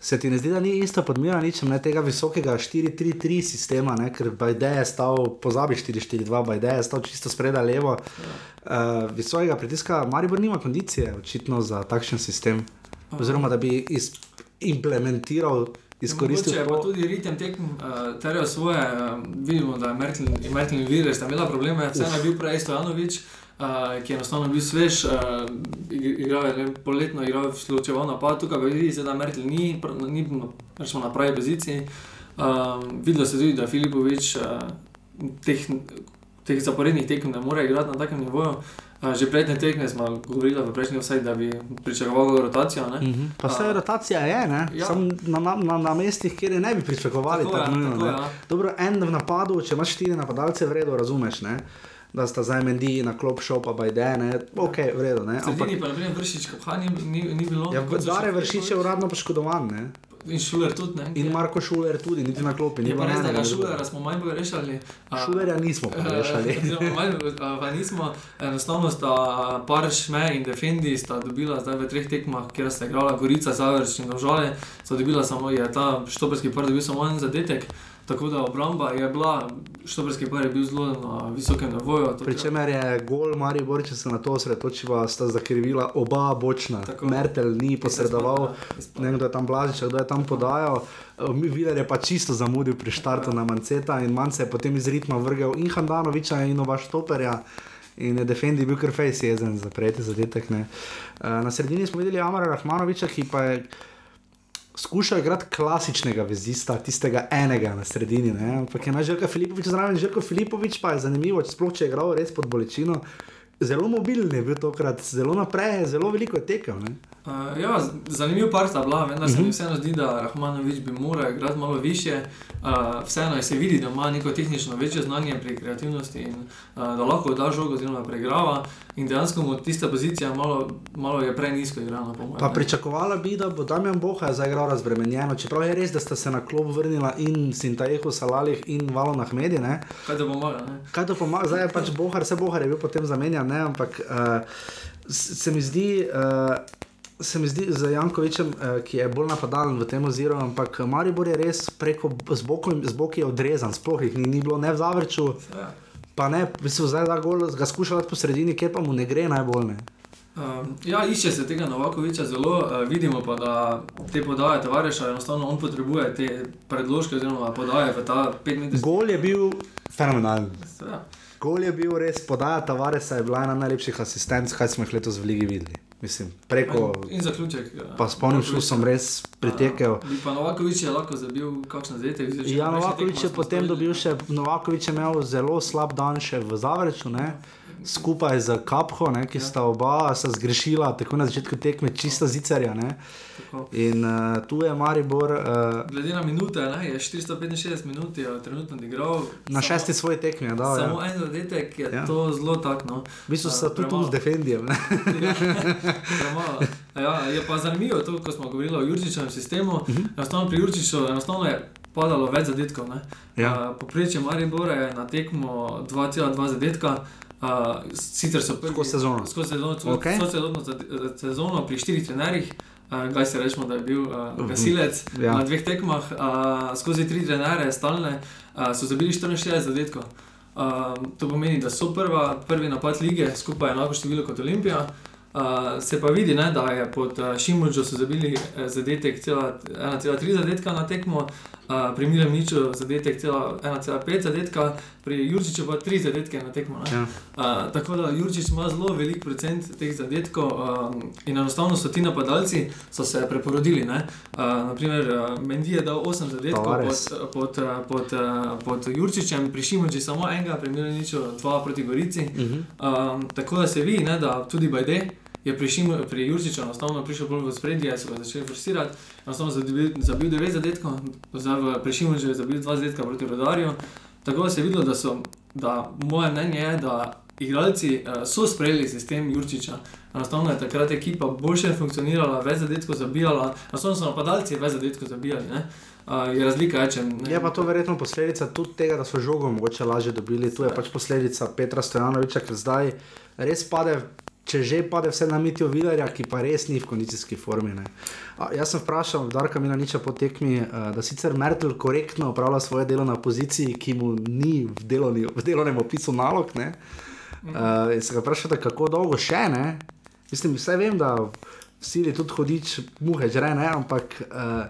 Se ti ne zdi, da ni isto podmira ničem ne, tega visokega 4-3-3 sistema, ne, ker Bajde je stal, pozabi 4-4-2, Bajde je stal čisto spredaj levo. Uh, visokega pritiska, Maribor nima kondicije, očitno za takšen sistem. Oziroma, da bi iz, implementiral, izkoristil Mogoče je pa tudi ritem tekem, uh, terjajo svoje. Uh, vidimo, da je Merkel in Virus tam imela probleme, vseeno je bil prej Stojanovič. Uh, ki je enostavno bil svež, uh, igral je poletno, igral je slučajno napad, tukaj pa vidi se, da Merkel ni, ni rečemo, na pravi poziciji. Um, videlo se tudi, da Filipovič uh, teh, teh zaporednih tekem ne more igrati na takem nivoju. Uh, že prednje tekme smo govorili v prejšnji vsaj, da bi pričakoval rotacijo. Ne? Mhm. Pa vse A- rotacija je, ne? Ja. Sam na, na, na, na mestih, kjer je ne bi pričakovali. Tako je, tako nujno, tako ne. je, ja. Dobro, en v napadu, če imaš štiri napadalce, v redu, razumeš, ne? Da sta zdaj Mendi na klop šel, pa Bajde, ne, ok, v redu. Ne? V sredini pa naprimer Vršič, Kopha ni, ni, ni bilo. ja, Dare Vršič je uradno poškodovan ne? In Šuler tudi, ne? in Marko Šuler tudi, niti na klopi. ni Je pa res, da ga. Šulera smo manj pogrešali. a- Šulerja nismo oziroma manj, Pa nismo, enostavno sta par šme in defendi sta dobila zdaj v treh tekmah, kjer sta igrala Gorica, Zavrč in Dožale, sta dobila samo, je ta štoperski par dobil samo en zadetek. Tako da obramba je bila, štoperski par je bil zelo na visokem nivoju. Pričemer je gol Maribor, če se na to osredotočiva, sta zakrivila oba bočna. Tako. Mertel ni posredoval, ne vem, kdo je tam blažič, kdo je tam podajal. Viler je pa čisto zamudil pri štartu na Manceta in Mance je potem iz ritma vrgel in Handanoviča in Nova Štoperja. In je Defendi bil kar fejs jezen za prejeti zadetek. Ne. Eh, Na sredini smo videli Amara Rahmanoviča, ki pa je skušal igrati klasičnega vezista, tistega enega na sredini. Ne. Ampak je naš Željko Filipovič zraven, Željko Filipovič pa je zanimivo, če sploh če je igral res pod bolečino. Zelo mobilen je bil tokrat, zelo naprej, zelo veliko je tekel. Ne. Uh, ja, zanimiv par sta bila, vendar se Mhm. mi vseeno zdi, da Rahmanovič bi moral igrati malo više. Uh, vseeno je se vidi, da ima neko tehnično večje znanje pri kreativnosti in uh, da lahko da žogo oziroma preigrava. In dejansko mu tista pozicija malo, malo je igrana. Po mojem, Pa pričakovala bi, da bo Damjan Boha zaigral razbremenjeno, čeprav je res, da sta se na klop vrnila in Sintajehu Salalih in Valon Ahmedi. Ne? Kaj da pomaga? Ne? Kaj to pomaga, zdaj je pač Bohar, vse Bohar je bil potem zamenjan, ne? ampak uh, se mi zdi. Uh, Se mi zdi za Jankovičem, eh, ki je bolj napadalen v tem oziru, ampak Maribor je res preko z bokom, z boki odrezan, sploh jih ni, ni bilo ne v Zavrču, Ja. pa ne, v bistvu zdaj da gol, ga skušala po sredini, kjer pa mu ne gre najbolj. Ne. Um, ja, išče se tega Novakoviča zelo, uh, vidimo pa, da te podaje tovariša, enostavno on potrebuje te predložke oziroma podaje v ta 5 metrov. Gol je bil fenomenalen. Ja. Gol je bil res, podaja Tavaresa je bila ena najlepših asistentov, kaj smo jih letos v Ligi videli. Mislim, preko, In zaključek. ja. pa s polnim šusom res pritekel. Bi pa Novakovič je lahko zabil kakšen zadetek. zdaj že Ja, Novakovič je potem dobil še, Novakovič je imel zelo slab dan še v Zavreču, ne? Skupaj z Kapho, ne, ki sta oba sta zgrešila, tako na začetku tekme, čista zicerja. Ne? Tako. In uh, tu je Maribor uh, Glede na minute, ne, je 465 minut, je trenutno odigral. na Samo- šesti svoj tekmi. je Dal, Samo ja. en zadetek je Ja. ja. to zelo takno. V bistvu sta Eh, tudi tu z defendijem. ne. Premalo. Ja, je pa zanimivo to, ko smo govorili o Jurčičevem sistemu. Uh Mhm. -huh. Enostavno pri Jurčiču enostavno je padalo več zadetkov. Ja. Uh, Poprečje Maribora je na tekmo 2,2 zadetka. Uh, sicer so prvi Skozi sezono. Skozi sezono, Okej. okay. celotno zade- sezono pri štirih trenerjih. Uh, Kaj se rečemo, da je bil uh, gasilec Ja. ja. na dveh tekmah, uh, skozi tri trenere, stalne, uh, so zabili 64 zadetkov. Uh, to pomeni, da so prva, prvi napad lige, skupaj enako število kot Olimpija. Uh, se pa vidi, ne, da je pod uh, Šimunžo so zabili eh, zadetek cela 1,3 zadetka na tekmo, uh, pri Milem Niču zadetek cela 1,5 zadetka, pri Jurčiču pa 3 zadetke na tekmo. ne. Ja. Uh, tako da Jurčič ima zelo velik procent teh zadetkov um, in enostavno so ti napadalci so se preporodili. Uh, naprimer, uh, Mendi je dal 8 zadetkov Tavares. pod, pod, pod, uh, pod Jurčičem, pri Šimunži samo enega, pri Mileniču 2 proti Gorici. Uh -huh. Um, tako da se vidi, ne, da tudi Bajde je pri, Šimu, pri Jurčiču enostavno prišel bolj v spredje, so ga začeli forsirati, enostavno zabil, zabil 9 zadetkov, zdaj pri Šimunžu je zabil 2 zadetka proti Rodarju. Tako da se je videlo, da so, da moje mnenje je, da igralci uh, so sprejeli sistem Jurčiča. Enostavno je takrat ekipa boljše funkcionirala, več zadetkov zabijala, enostavno so napadalci več zadetkov zabijali. Ne? Uh, je razlika, je, če ne. Je pa to verjetno posledica tudi tega, da so žogo mogoče lažje dobili. Tu je pač posledica Petra Stojanoviča, ker zdaj res pade. Če že pade vse na mitijo Vidarja, ki pa res ni v kondicijski formi. A, jaz sem vprašal Darka Milaniča po tekmi, eh, da sicer Mertel korektno opravlja svoje delo na poziciji, ki mu ni v, delovni, v delovnem opisu nalog. ne. Uh, in se ga vprašal, kako dolgo še ne. Mislim, vse vem, da v sili tudi hodič, muhe žre, ne, ampak. Uh,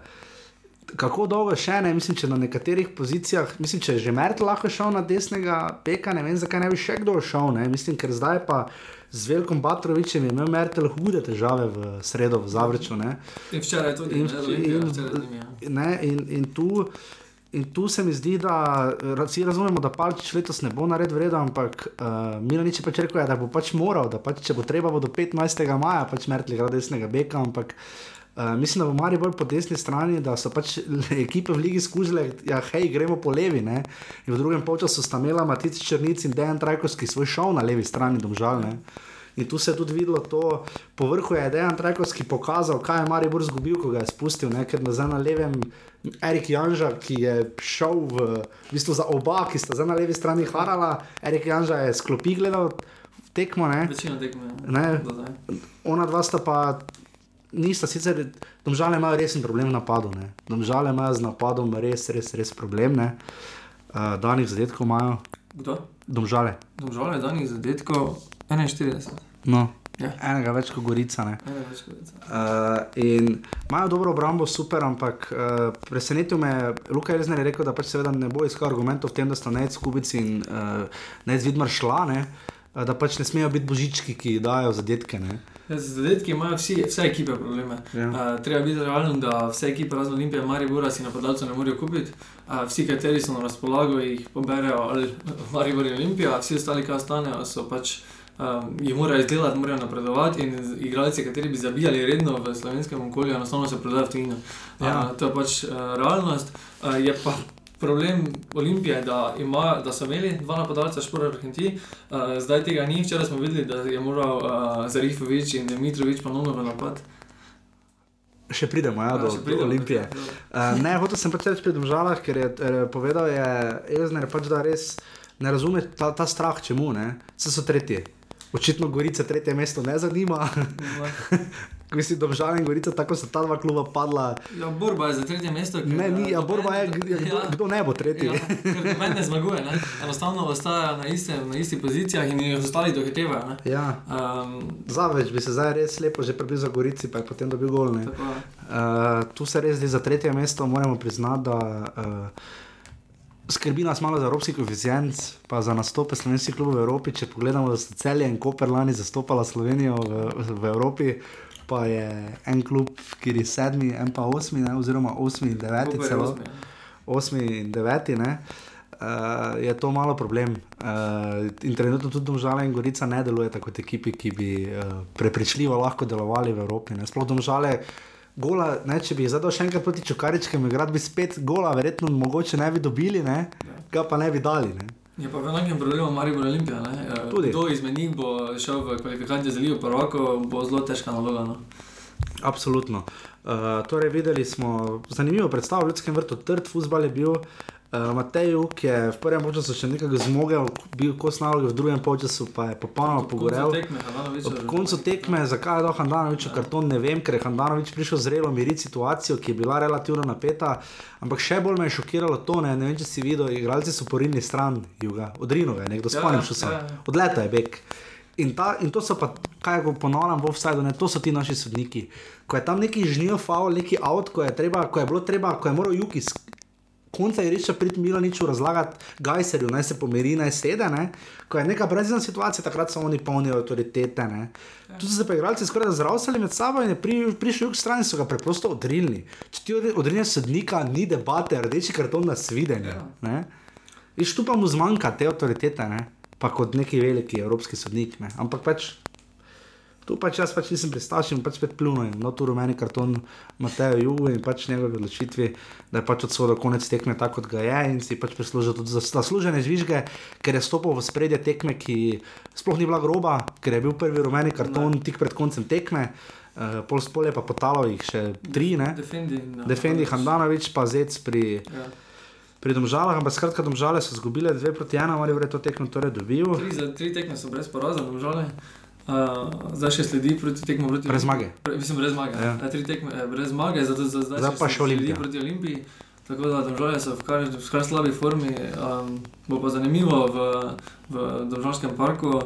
kako dolgo še ne, mislim, če na nekaterih pozicijah, mislim, če je že Merkel lahko šel na desnega peka, ne vem, zakaj ne bi še kdo šel, ne, mislim, ker zdaj pa z velikim Batrovičem je imel Merkel hude težave v sredo v Zavrču, ne. In včeraj tudi, In- ne, in- ja. ne in, in tu. In tu se mi zdi, da vsi razumemo, da pač letos ne bo nared vreden, ampak uh, Milanič je pač rekel, ja, da bo pač moral, da pač, če bo treba, bo do 15. maja pač Mertli igra desnega beka, ampak uh, mislim, da bo Mari bolj po desni strani, da so pač ekipe v ligi skužile, ja, hej, gremo po levi. Ne? In v drugem polčasu sta imela Matic Črnic in Dejan Trajkovski svoj šov na levi strani, domžal. Ne? In tu se je tudi videlo to, po vrhu je Dejan Trajkovski pokazal, kaj je Maribor zgubil, ko ga je spustil, ne? ker nazaj na levem Erik Janža, ki je šel v, v bistvu za oba, ki sta zdaj na levi strani harala, Erik Janža je sklopi gledal tekmo, ne? Ne. do zdaj. ona dva sta pa. Nista sicer, domžale imajo resen problem v napadu. Ne? Domžale imajo z napadom res, res, res problem. Uh, danih zadetkov imajo, Kdo? domžale. Domžal je danih zadetkov 41. No, Ja. enega več kot Gorica. Ne? Več kot deset. Uh, in imajo dobro obrambo, super, ampak uh, presenetil me je, Luka Elzner je rekel, da pač seveda ne bo iskal argumentov v tem, da sta Nec Kubici in uh, Nec Vidmar šla, ne? Uh, da pač ne smejo biti božički, ki dajo zadetke. Ne? Z zadetki imajo vsi, vse ekipe probleme. Ja. Uh, treba biti realen, da vse ekipe razen Olimpije, Maribora si napadalcev ne morejo kupiti. Uh, vsi, kateri so na razpolago, jih poberejo ali Maribor in Olimpija, vsi ostali, ki ostanejo, so pač. Um, jih morajo izdelati, morajo napredovati, in igralci, kateri bi zabijali redno v slovenskem okolju, enostavno se prodajo v tujino. Ja. Uh, to je pač uh, realnost. Uh, je pa problem Olimpije, da, ima, da so imeli dva napadalca, Špor Argenti, uh, zdaj tega ni. Včeraj smo videli, da je moral uh, Zarifovič in Dimitrovič ponovno v napad. Še pridemo ja, Ja, do, še do pridemo, Olimpije. tako, Uh, ne, hotel sem pač reči pri domžalah, ker je eh, povedal, je Elzner, pač, da res ne razume ta, ta strah, čemu ne. Vse so tretji. Očitno Gorica tretje mesto ne zanima. Mislim, domžale in Gorica, tako so ta dva kluba padla. Ja, borba je za tretje mesto. ker, Ne, ni, ja, borba je, kdo, Ja. kdo ne bo tretji. Ja, ker noben ne zmaguje, ne? enostavno ostaja na, istem, na istih pozicijah in jih ostali dohitevajo. ne. Ja. Um, Zaveč bi se zdaj res lepo že za Gorici, pa je potem dobil gol. ne. tako, Uh, tu se res zdi za tretje mesto, moramo priznati, da uh, skrbi nas malo za evropski koeficient, pa za nastope slovenskih klubov v Evropi. Če pogledamo, da so celje in Koper lani zastopala Slovenijo v, v Evropi, pa je en klub, kjer je sedmi, en pa osmi, ne, oziroma osmi in deveti Koper celo. osmi, ja. osmi in deveti, ne, uh, je to malo problem. Uh, in trenutno tudi Domžale in Gorica ne delujeta kot ekipi, ki bi uh, prepričljivo lahko delovali v Evropi. Ne. Sploh Domžale. Gola, ne, če bi zadal še enkrat proti Čukaričkemu, igrati bi spet gola, verjetno mogoče ne bi dobili, ne, ga pa ne bi dali. Ne. Je pa v enakem problemu Maribor Olimpija. ne. Eh, Tudi. Kdo izmed njih bo šel v kvalifikacije za Ligo prvako, bo zelo težka naloga. No. Absolutno. Uh, torej, videli smo zanimivo predstavo v Ljudskem vrtu, trd futbal je bil. Uh, Matej, ki je v prvem času še nekaj zmogel, bil kos naloge, v drugem času pa je popolnoma pogorel. Ob koncu tekme, zakaj je dal Handanovič ja. karton, ne vem, ker je Handanovič prišel zrelo miriti situacijo, ki je bila relativno napeta. Ampak še bolj me je šokiralo to, ne, ne vem, če si videl, igralci so porinili stran juga, od Rinove, nekdo spomnim, ja, ja, ja. odleta je bek. In, ta, in to so pa, kaj ko ponavljam, v offsajdu, to so ti naši sodniki. Ko je tam neki žnijo, faul, neki avt, ko je, treba, ko je bilo treba, ko je moral Jukis konca je reče, prid Milaniču razlagati Gajserju, naj se pomiri, naj sede. Ne? Ko je neka brezizna situacija, takrat so oni polni avtoritete. Ne? Ja. Tu so se pa igralci skoraj zdravstvali med sabo in je pri, prišel jug stran in so ga preprosto odrinili. Če ti odrineš sodnika, ni debate, rdeči karton na svidenje. Ja. In tu pa mu zmanjka te avtoritete, ne? pa kot neki veliki evropski sodnik. Ne? Ampak pač Tu pač jaz pač nisem pristašil in pač spet plunil. No, tu rumeni karton Matejo Jugu in pač njegove odločitve, da je pač od svoda konec tekme tako, kot ga je in si pač prislužil tudi zaslužene žvižge, ker je stopil v spredje tekme, ki sploh ni bila groba, ker je bil prvi rumeni karton ne. tik pred koncem tekme. Uh, pol spolje pa potalo jih še tri, ne? Defendi, no, Defendi Handanovič, pa Zec pri, ja. pri domžalah, ampak skratka domžale so zgubile dve proti ena, ali je to tekmo torej dobil. Tri, tri tekme so brez poraza, domžale. Uh, zdaj še sledi proti tekmu proti brez zmage. Pre, mislim, brez zmage. Ja. Ja, tri tekme eh, brez zmage, zato za zdaj, zdaj pa še sledi proti Olimpiji. Tako da državljani so v kar, v kar slabi formi. Um, bo pa zanimivo v, v Državskem parku,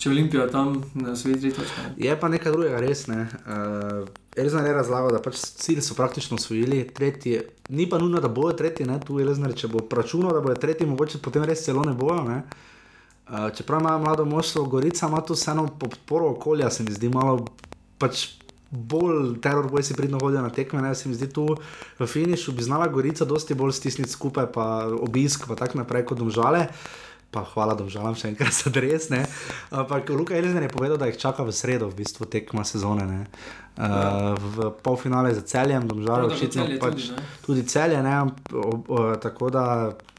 če Olimpija tam na svetu tri točke. Je pa nekaj drugega, res ne. Uh, Elznar je razlagal, da pač cilj so praktično osvojili, tretji, ni pa nujno, da bojo tretji, ne, tu je Elznar, če bo računal, da bojo tretji, mogoče potem res celo ne bojo. Ne. Uh, čeprav ima mlado moštvo, Gorica ima tu vseeno podporo okolja, se mi zdi malo pač bolj teror, boj si pridno hodijo na tekme. Ne? Se mi zdi tu v finišu bi znala Gorica dosti bolj stisniti skupaj, pa obisk, pa tako naprej kot domžale. Pa hvala, da žalam še enkrat za res. Ampak Luka Elizabeth je povedal, da jih čaka v sredo, v bistvu tekma sezone. Uh, v polfinale za celjem, žalam, očitno pač tudi, tudi celje. Ne? O, o, tako da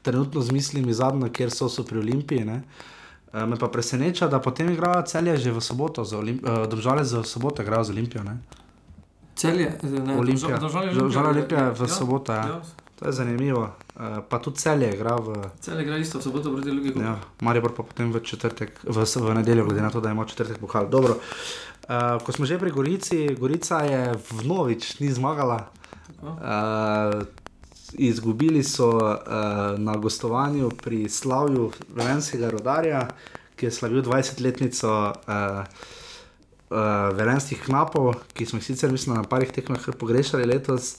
trenutno z mislimi zadnjo, kjer so, so pri Olimpiji. Ne? Eh, me pa preseneča, da potem igrajo celje že v soboto, uh, države za soboto igrajo z Olimpijo. Ne? Celje, ne, Olimpija. Države Olimpije v ja, soboto. Ja. Ja. To je zanimivo. Uh, pa tudi celje igra v. Celje igra isto v soboto proti drugi. Ja, Maribor pa potem v četrtek, v, v nedeljo, glede na to, da ima četrtek pokal. Dobro. Uh, ko smo že pri Gorici, Gorica je v Novič ni zmagala. Uh, izgubili so uh, na gostovanju pri slavju Velenskega rodarja, ki je slavil 20-letnico uh, uh, Velenskih knapov, ki smo jih sicer mislim, na parih tekmah pogrešali letos.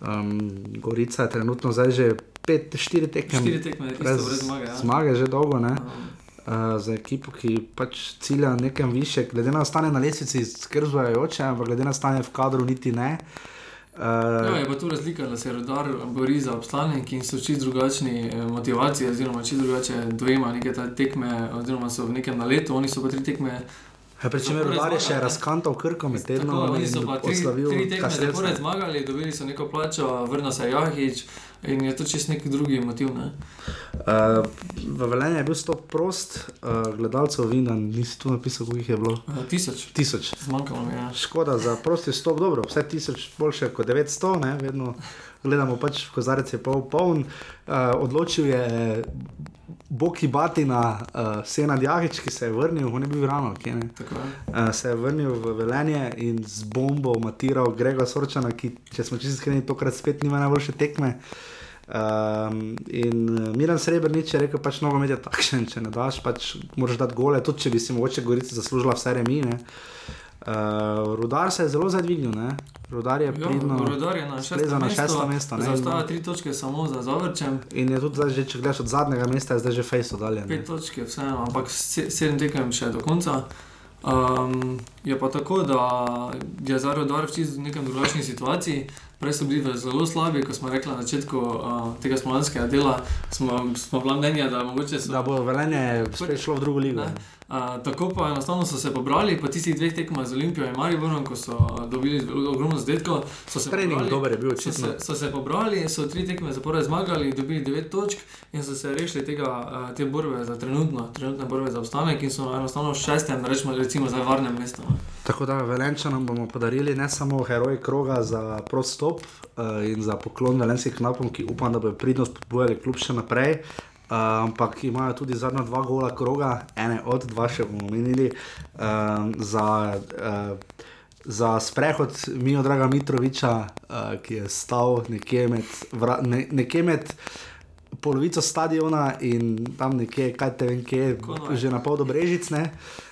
Um, Gorica je trenutno zdaj že 5-4 tekme. 4 tekme, brez, brez zmage. Ja. Zmage že dolgo, ne? Uh, za ekipo, ki pač cilja nekam više, glede na stanje na lesici, skrbijo, ampak glede na stanje v kadru, niti ne. Uh, Uh, ja, je pa tu razlika, da se rodar bori za obstanek in so čisto drugačni eh, motivacije, oziroma čisto drugače dojema neke tekme, oziroma so v nekem naletu, oni so pa tri tekme. Pričem je rodar še razkantal krko med tednom. Oni so pa tri, tri tekme zapored zmagali, dobili so neko plačo, vrnil se Jahič. In je to čist neki drugi motiv. Ne? Uh, v Velenju je bil stop prost, uh, gledalcev vina, nisi tu napisal, koliko jih je bilo. Uh, tisoč. tisoč. Zmanjkalo mi je. Ja. Škoda za prosti stop, dobro, vse tisoč boljše kot 900, ne? vedno gledamo pač, kozarec je pol poln. Uh, odločil je Boki Batina, uh, Sena Djahič, ki se je vrnil, on je bil rano, ki je, uh, se je vrnil v Velenje in z bombo matiral Grega Sorčana, ki, če smo čisto iskreni, tokrat spet nima najboljše tekme. Um, in Miren Srebrenic je rekel, pač nogo med je takšen, če ne daš, pač moraš dati gole, tudi če bi si mogoče Gorica zaslužila vse remine. Uh, rudar se je zelo zadvignil, ne? rudar je pridno. Rudar je na šestem mestu. mesto. Zaostava tri točke samo za zavrčem. In je tudi zdaj, že, če gledaš od zadnjega mesta, je zdaj že fejso dalje. Pet točke, vseeno, ampak sedem tekem še do konca. Um, je pa tako, da je zdaj rudar v čisto nekem drugačni situaciji. Prej so bili zelo slabi, ko smo rekli na začetku uh, tega slovenskega dela. Smo, smo bila mnenja, da, so, da bo velenje spet šlo v drugo ligo. Uh, tako pa enostavno so se pobrali, po tistih dveh tekmah z Olimpijo in Mariborom, ko so dobili ogromno zadetkov. Trening dober je bil, so se, so se pobrali, so tri tekme zapored zmagali, dobili devet točk in so se rešili tega, te borbe za trenutno, trenutne borbe za obstanek in so enostavno šestem, rečemo, recimo za varnem mestu. Tako da Velenčanom bomo podarili ne samo heroj kroga za prostop uh, in za poklon velenskih knapom, ki upam, da bo pridnost podbojali kljub še naprej. Uh, ampak imajo tudi zadnja dva gola kroga, ene od dva še bomo omenili, uh, za, uh, za sprehod Mijo Draga Mitroviča, uh, ki je stal nekje med, vra, ne, nekje med polovico stadiona in tam nekje, kaj te vem, kje, že na pol do Brežic. Ne?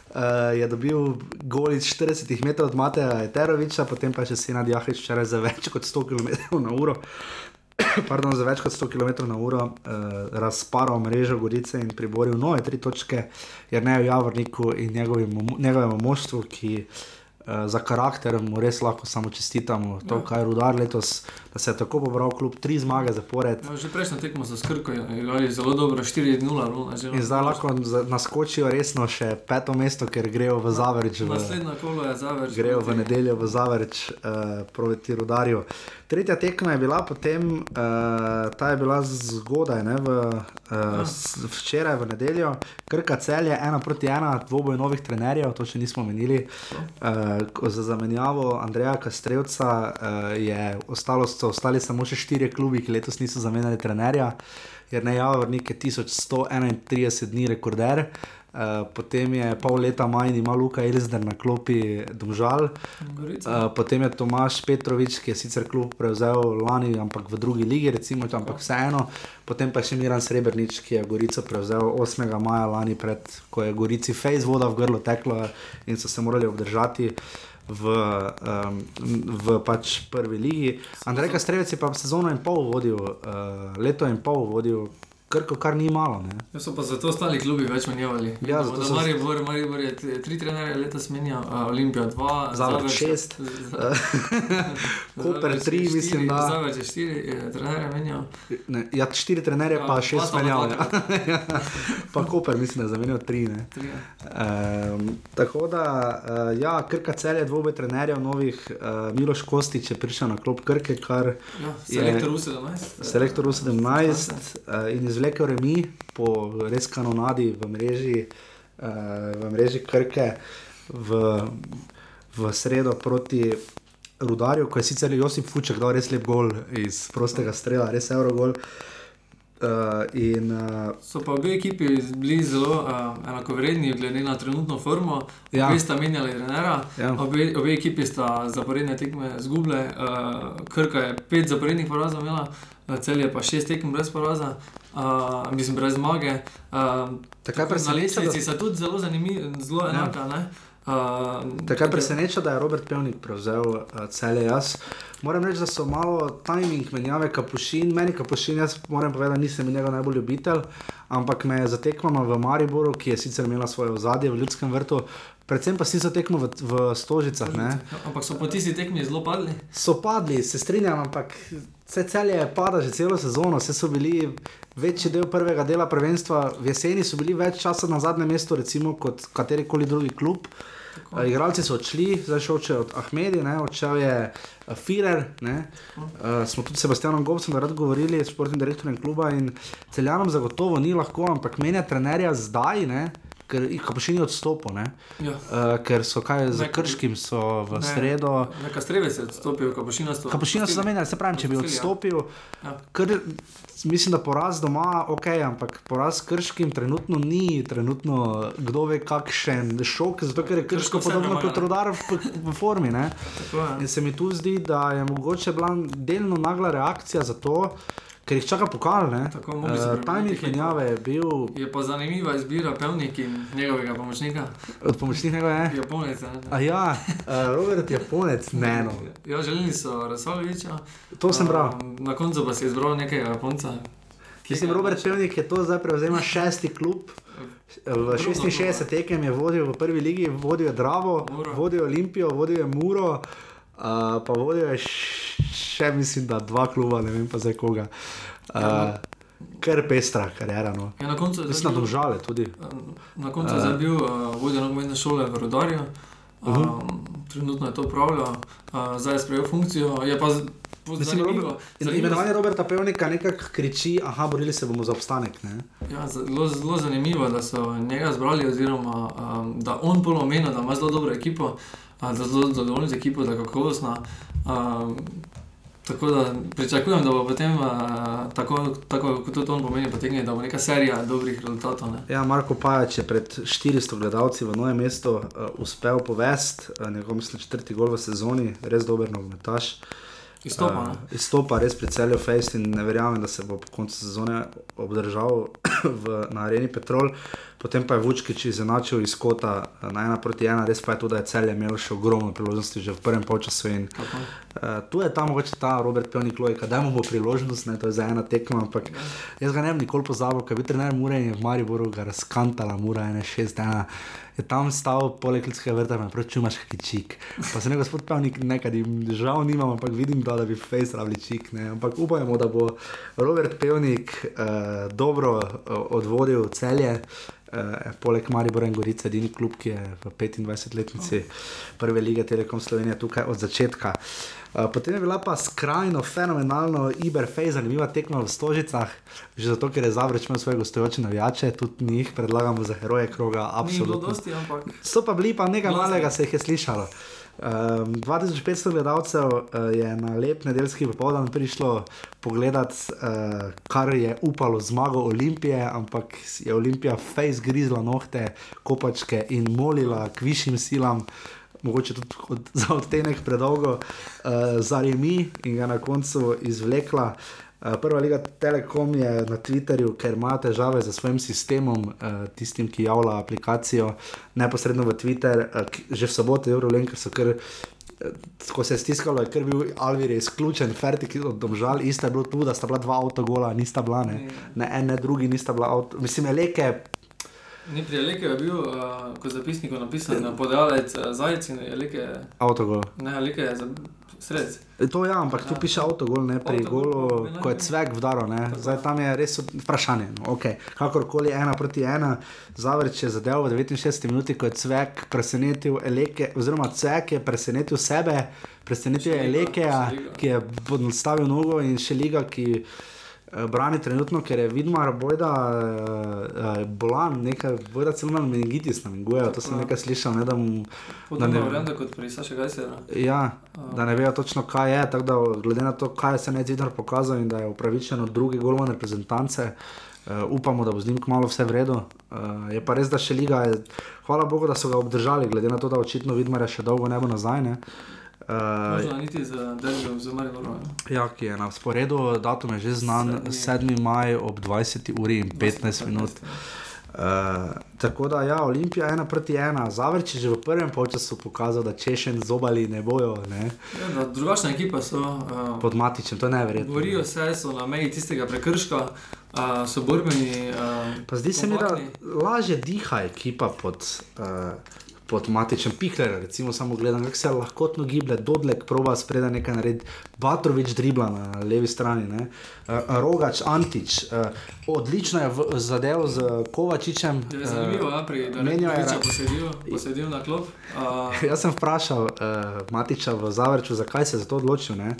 Uh, je dobil gol iz 40 metrov od Mateja Eteroviča, potem pa še Sina Djahič včeraj za več kot 100 km/h. pardon, za več kot 100 km/h uh, razparal mrežo Gorice in priboril nove tri točke, jer ne v Javorniku in njegovemu moštvu, ki uh, za karakter mu res lahko samo čestitamo. To, ja. kar je rudar letos, da se je tako pobral, kljub tri zmage zapored. No, že prejšnjo tekmo za skrko je zelo dobro, 4-0. In zdaj lahko naskočijo resno še peto mesto, ker grejo v Zavrč. Naslednja kolo je Zavrč. Grejo v nedeljo v Zavrč uh, proti rudarju. Tretja tekma je bila potem, uh, ta je bila zgodaj, ne, v, uh, včeraj v nedeljo, krka cel je ena proti ena, dvoboj novih trenerjev, to še nismo menili. Uh, za zamenjavo Andreja Kastrevca uh, je ostalo so ostali samo še štiri klubi, ki letos niso zamenjali trenerja, jer ne Javornik je 1131 dni rekorder. Uh, potem je pol leta manj, ima Luka Elizder na klopi Domžal. Uh, potem je Tomaš Petrovič, ki je sicer klub prevzel lani, ampak v drugi ligi, recimo, ampak vseeno. Potem pa še Miran Srebrenic, ki je Gorico prevzel 8. maja lani, pred, ko je Gorici fejs voda v grlo tekla in so se morali obdržati. V, um, v pač prvi ligi. Andrej Kastrevec je pa sezono in pol vodil, uh, leto in pol vodil Krko, kar ni malo. Ja, so pa zato ostali klubi več menjavali. Ja, zato so Marijo Bor, Marijo Bor je tri trenere letos menjal, uh, Olimpija dva, Zavrč šest, Koper tri, mislim, da. Zavrč je štiri trenere menjal. Ne, ja, štiri trenere ja, pa šest menjal. Ja. pa Koper, mislim, da je zamenjal tri. tri um, tako da, uh, ja, Krka cel je dvobe trenerjev novih, uh, Miloš Kostič je prišel na klop Krke, kar ja, selektor U17. Selektor U17 uh, in iz izvlekel remi po res kanonadi v mreži, uh, v mreži Krke v, v sredo proti Rudarju, ko je sicer Josip Fuček dal res lep gol iz prostega strela, res Eurogol. Uh, in, uh, so pa obe ekipi bili zelo uh, enakovredni, glede na trenutno formo. Ja. Obe sta menjali trenera, ja. obe, obe ekipi sta zaporedne tekme zgubile. Uh, Krka je pet zaporednih porazov imela, cel je pa šest tekem brez poraza uh, mislim, brez zmage. Uh, tako na lestvici so tudi zelo zanimivi, zelo ja. enaka. Ja. Uh, tako je preseneča, da je Robert Pevnik prevzel uh, cele jaz. Moram reči, da so malo timing menjave kapušin. Meni kapušin, jaz moram povedati, nisem njega najbolj ljubitelj, ampak me je zatekmala v Mariboru, ki je sicer imela svoje ozadje v ljudskem vrtu. Predvsem pa si so tekmo v, v Stožicah. Ja, ampak so po tisti tekmi zelo padli? So padli, se strinjam, ampak vse cel je pada že celo sezono, vse so bili večji del prvega dela prvenstva, v jeseni so bili več časa na zadnjem mestu, recimo kot katerikoli drugi klub. Uh, igralci so odšli, zdaj še odšel od Ahmedi, ne, odšel je uh, Firer. Uh, smo tudi s Sebastianom Gobcem rad govorili, športnim direktorjem kluba in celjanom zagotovo ni lahko, ampak menja trenerja zdaj. Ne, ker jih pa še ni odstopil. Ja. Uh, ker so kaj za krškim, so v ne, sredo. Neka streve se je odstopil, kapušina so. Kapušina so zamenjali, se pravi, če bi ja. odstopil. Ja. Kr, mislim, da poraz doma, ok, ampak poraz krškim trenutno ni, trenutno kdo ve kakšen šok, zato ker je krško podobno kot rodar v, v formi. In se mi tu zdi, da je mogoče bila delno nagla reakcija za to ker jih čaka pokal. Uh, Tajnik menjave je bil. Je pa zanimiva izbira pevnika in njegovega pomočnika. Od pomočnika je? Japonec. Ja, uh, Robert je Japonec, ne no. Ja, želeli so Rasoloviča. To sem bral. Uh, na koncu pa si izbral nekega Japonca. Mislim, Robert Pevnik je to zdaj prevzel šesti klub. V 66 tekem je vodil v prvi ligi, vodil je Dravo, Muro. vodil je Olimpijo, vodil je Muro. Uh, pa vodijo še, mislim, da dva kluba, ne vem pa za koga. Uh, kar pestra karijera. No. Ja, na koncu je zabil- domžale tudi. Na koncu je zabil uh, vodjo nogometne šole v Rodarju, Mhm. um, trenutno je to upravljal, uh, zdaj je sprejel funkcijo. Je pa Mislim. Robert, imenovanje Roberta Pevnika nekako kriči, aha, borili se bomo za obstanek. Ne? Ja, zelo, zelo zanimivo, da so njega zbrali, oziroma um, da on pol omenil, da ima zelo dobro ekipo, uh, da je zelo zadovoljen z ekipo, da je kakovostna. Um, tako da pričakujem, da bo potem, uh, tako, tako kot to on pomeni, potegnil, da bo neka serija dobrih rezultatov. Ne? Ja, Marko Pajač je pred 400 gledalci v novem mestu uh, uspel povesti uh, njegov mislim, četrti gol v sezoni, res dober nogometaš. Izstopa. Uh, ne. izstopa res pri celju Face in ne verjamem, da se bo po koncu sezone obdržal v, na areni Petrol. Potem pa je Vučkič izenačil iz kota eh, na ena proti ena, res pa je tudi, da je celje imel še ogromno priložnosti že v prvem polčasu. In, Tako. uh, tu je ta mogoče ta Robert Pevnik logika, da mu bo priložnost, ne, to je za ena tekma, ampak jaz ga ne bi nikoli pozabil, ker bi trener Mure in je v Mariboru ga razkantala, Mura je 6-1. Je tam stal poleg ljudskega vrta, in prav čumaš kakšen čik. Pa se ne gospod Pavnik nekaj, žal nimam, ampak vidim, da, da bi face rabili čik. Ne. Ampak upajmo, da bo Robert Pevnik uh, dobro uh, odvodil celje. Uh, poleg Maribora in Gorice, edini klub, ki je v 25-letnici prve lige Telekom Slovenije tukaj od začetka. Uh, potem je bila pa skrajno fenomenalno, Iberfej, zanimiva tekma v Stožicah, že zato, ker je Zavreč imel svoje gostujoče navijače, tudi njih predlagamo za heroje kroga, absolutno. dosti, So pa bili pa nekaj malega, se jih je slišalo. Um, 2500 gledalcev uh, je na lep nedeljski popoldan prišlo pogledat, uh, kar je upalo zmago Olimpije, ampak je Olimpija face grizla nohte, kopačke in molila k višjim silam. Mogoče tudi od, za odtenek predolgo, uh, za remi in ga na koncu izvlekla. Uh, Prva liga Telekom je na Twitterju, ker ima težave z svojim sistemom, uh, tistim, ki javlja aplikacijo neposredno v Twitter, ki, že v soboto, Eurolen, ker so kar. eh, Ko se je stiskalo, je bil Alvir izključen, Fertik od Domžal, isto je bilo tu, da sta bila dva avtogola, nista bila, ne, ne en, ne drugi, nista bila avto. Mislim, Eleke, ni pri Eleke je bil, uh, kot zapisnik napisan, podajalec uh, Zajec in Eleke, avtogol. ne Eleke je za sredec. To ja, ampak tu Ja. piše avtogol, ne pri golu, ne, ko je cvek vdaro. Ne. Zdaj tam je res vprašanje. No, okay. Kakorkoli ena proti ena, Zavrč je zadeval v 69 minuti, ko je cvek presenetil Eleke, oziroma cvek je presenetil sebe, presenetil je Elekeja, ki je podstavil nogo in še liga, ki. eh, Brani trenutno, ker je Vidmar, bojda, uh, bolan, nekaj, bojda celo na meningitis namigujejo, to sem ja. nekaj slišal, ne, da mu Podobno ne- varianta kot pri Saši Gajsera. Ja, da ne vejo točno, kaj je. Tako da, glede na to, kaj se je Zidar pokazal in da je upravičeno drugi golman reprezentance, uh, upamo, da bo z njim kmalo vse v redu. Uh, je pa res, da še liga je, hvala Bogu, da so ga obdržali, glede na to, da očitno Vidmar še dolgo ne bo nazaj. Ne? Uh, Možno niti z Derbijem, z Mariborom. ja, ki je na sporedu, datum je že znan, Sedmi. 7. maj ob 20. uri in 15 minut. Uh, tako da, ja, Olimpija ena proti ena, Zavrč je že v prvem polčasu pokazal, da češen zobali ne bojo, ne? Ja, drugačna ekipa so. Uh, pod matičem, to je neverjetno. Borijo se, so na meji tistega prekrška, uh, so borbeni. Uh, Pa zdi se mi, da lažje diha ekipa pod, uh, pod matičem Pihlera. Recimo, samo gledam, kako se lahko giblje, Dodlek proba spredaj nekaj narediti, Batrovič dribla na levi strani, ne? uh, Rogač, Antič, uh, odlično je v- zadev z Kovačičem. Je zanimivo, ja, pri menjajo Danielu ra- posedil, posedil na klop. Uh, Jaz sem vprašal uh, Matiča v Zavrču, zakaj se je za to odločil. Ne?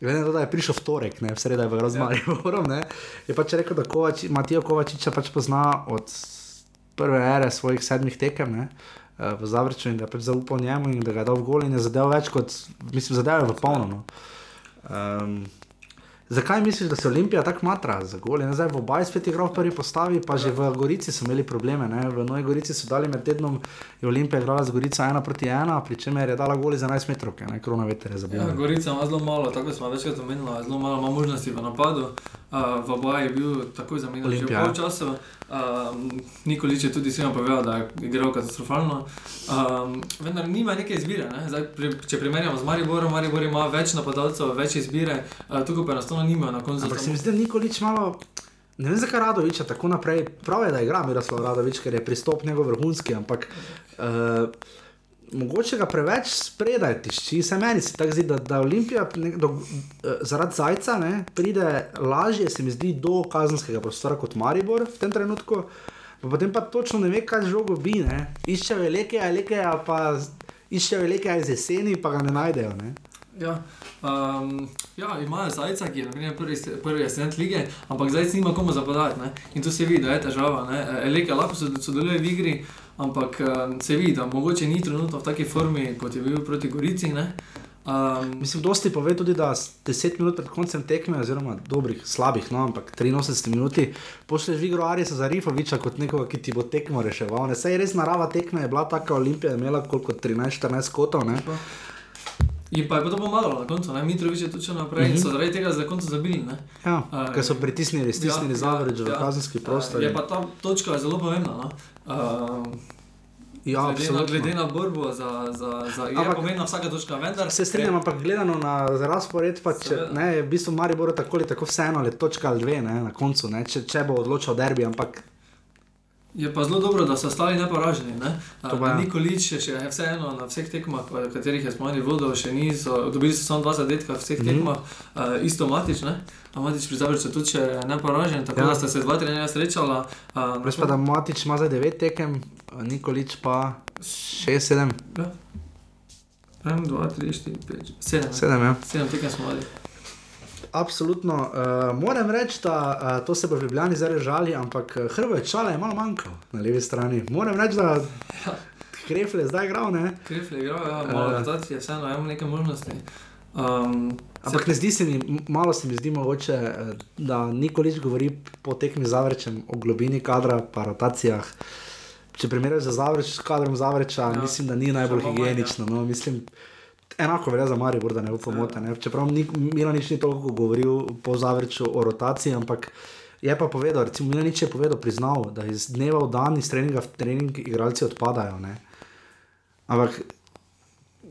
Glede na to, da je prišel v torek, ne, v sredo je v razmari, ja. je pač rekel, da Kovač, Matijo Kovačiča pač pozna od prve ere svojih sedmih tekem ne, eh, v Zavrču in da je pač zaupal njemu in da ga je dal v gol in je zadeval več kot, mislim, zadeval je v polno. No. Um, Zakaj misliš, da se Olimpija tako matra za gol? Ne, zdaj v obaj spet igral v prvi postavi, pa že v Gorici so imeli probleme. Ne? V Novi Gorici so dali med tednom, je Olimpija igrala z Gorico 1 proti 1, pri čemer je dala goli za 11 metrov, ne krona veter je ja, zabila. Gorica ima zelo malo, tako smo večkrat omenili, zelo malo ima možnosti v napadu. Uh, v obaji je bil takoj zamenjan že v Olimpija, ja. polčasu. Um, Nikolič je tudi svima povedal, da je igral katastrofalno. Um, vendar nima neke izbire. Ne? Zdaj, pri, če primerjamo z Mariborom, Maribor ima več napadalcev, več izbire, uh, tukaj pa enostavno nimajo na koncu. Ampak se mi zdi, da Nikolič malo. Ne vem, zakaj Radovič tako naprej. Prav je, da igra Miroslav Radovič, ker je pristop njegov vrhunski, ampak uh, mogoče ga preveč spredaj tišči. Se meni se tako zdi, da, da Olimpija do, eh, zaradi zajca ne, pride lažje, se mi zdi, do kazenskega prostora kot Maribor v tem trenutku. Pa potem pa točno ne ve, kaj žogo bi. Ne. Iščejo velike, velike, pa iščejo velike iz jeseni, pa ga ne najdejo. Ne. Ja. Um, ja, imajo zajca, ki je naprimer, prvi, prvi ascent lige, ampak zajec nima komu zapadati. Ne? In tu se vidi, da je težava. Eleke lahko sodeluje v igri, ampak um, se vidi, da mogoče ni trenutno v taki formi, kot je bil proti Gorici. Um, Mislim, dosti pove tudi, da 10 minut pred koncem tekme, oziroma dobrih, slabih, no, ampak 83 minut, pošlješ igro Arisa za Rifoviča kot nekoga, ki ti bo tekmo reševal. Saj je res narava tekme, je bila taka Olimpija, imela koliko 13-14 kotov. In pa je to pomagalo na koncu, Mitrovič je točno naprej, mm -hmm. so zaradi tega za konec zabili. Ja, uh, ker so pritisnili, stisnili ja, zavreč v ja, kazenski prostor. Je pa ta točka zelo pomembna. No? Uh, Ja, glede, na, glede na borbo za, za, za ampak, je pomembna vsaka točka. Vendar, se strinjam, je, ampak gledano na razpored, pa če, ne, je v bistvu Maribor tako ali tako vseeno, ali točka ali dve ne, na koncu, ne, če, če bo odločil derbi, ampak Je pa zelo dobro, da so ostali neporaženi. Ne? Nikolič je še vseeno na vseh tekmah, v katerih je smali vodo, še niso, dobili so samo dva zadetka v vseh mm -hmm. tekmah, uh, isto Matič. Ne? A Matič pri Zavrču tudi še neporažen, tako ja. da sta se dva trenerja srečala. Uh, Res pa, da Matič ima za devet tekem, Nikolič pa šest, sedem. Ja. 1, 2, 3, 4, 5, 7. 7, ja. 7 tekem smo imeli. Absolutno. Uh, moram reči, da uh, to se bo v Ljubljani zdaj žali, ampak eh, Hrvoje čale je malo manjkalo na levi strani. Moram reči, da ja. Krefle zdaj igral. Krefle igral, ja, malo uh, je vseeno, imamo nekaj možnosti. Um, ampak ne zdi se mi, malo se mi zdi mogoče, da nikolič govori po tekmi zavrčem o globini kadra, pa rotacijah. Če primerjaš za zavreč, kadrom zavreča, ja. mislim, da ni najbolj higienično. No, mislim, Enako velja za Marijo, da ne bo pomote. Čeprav Mila nič ni toliko govoril po zavrču o rotaciji, ampak je pa povedal, recimo Mila nič je povedal, priznal, da iz dneva v dan, iz treninga v trening, igralci odpadajo. Ne? Ampak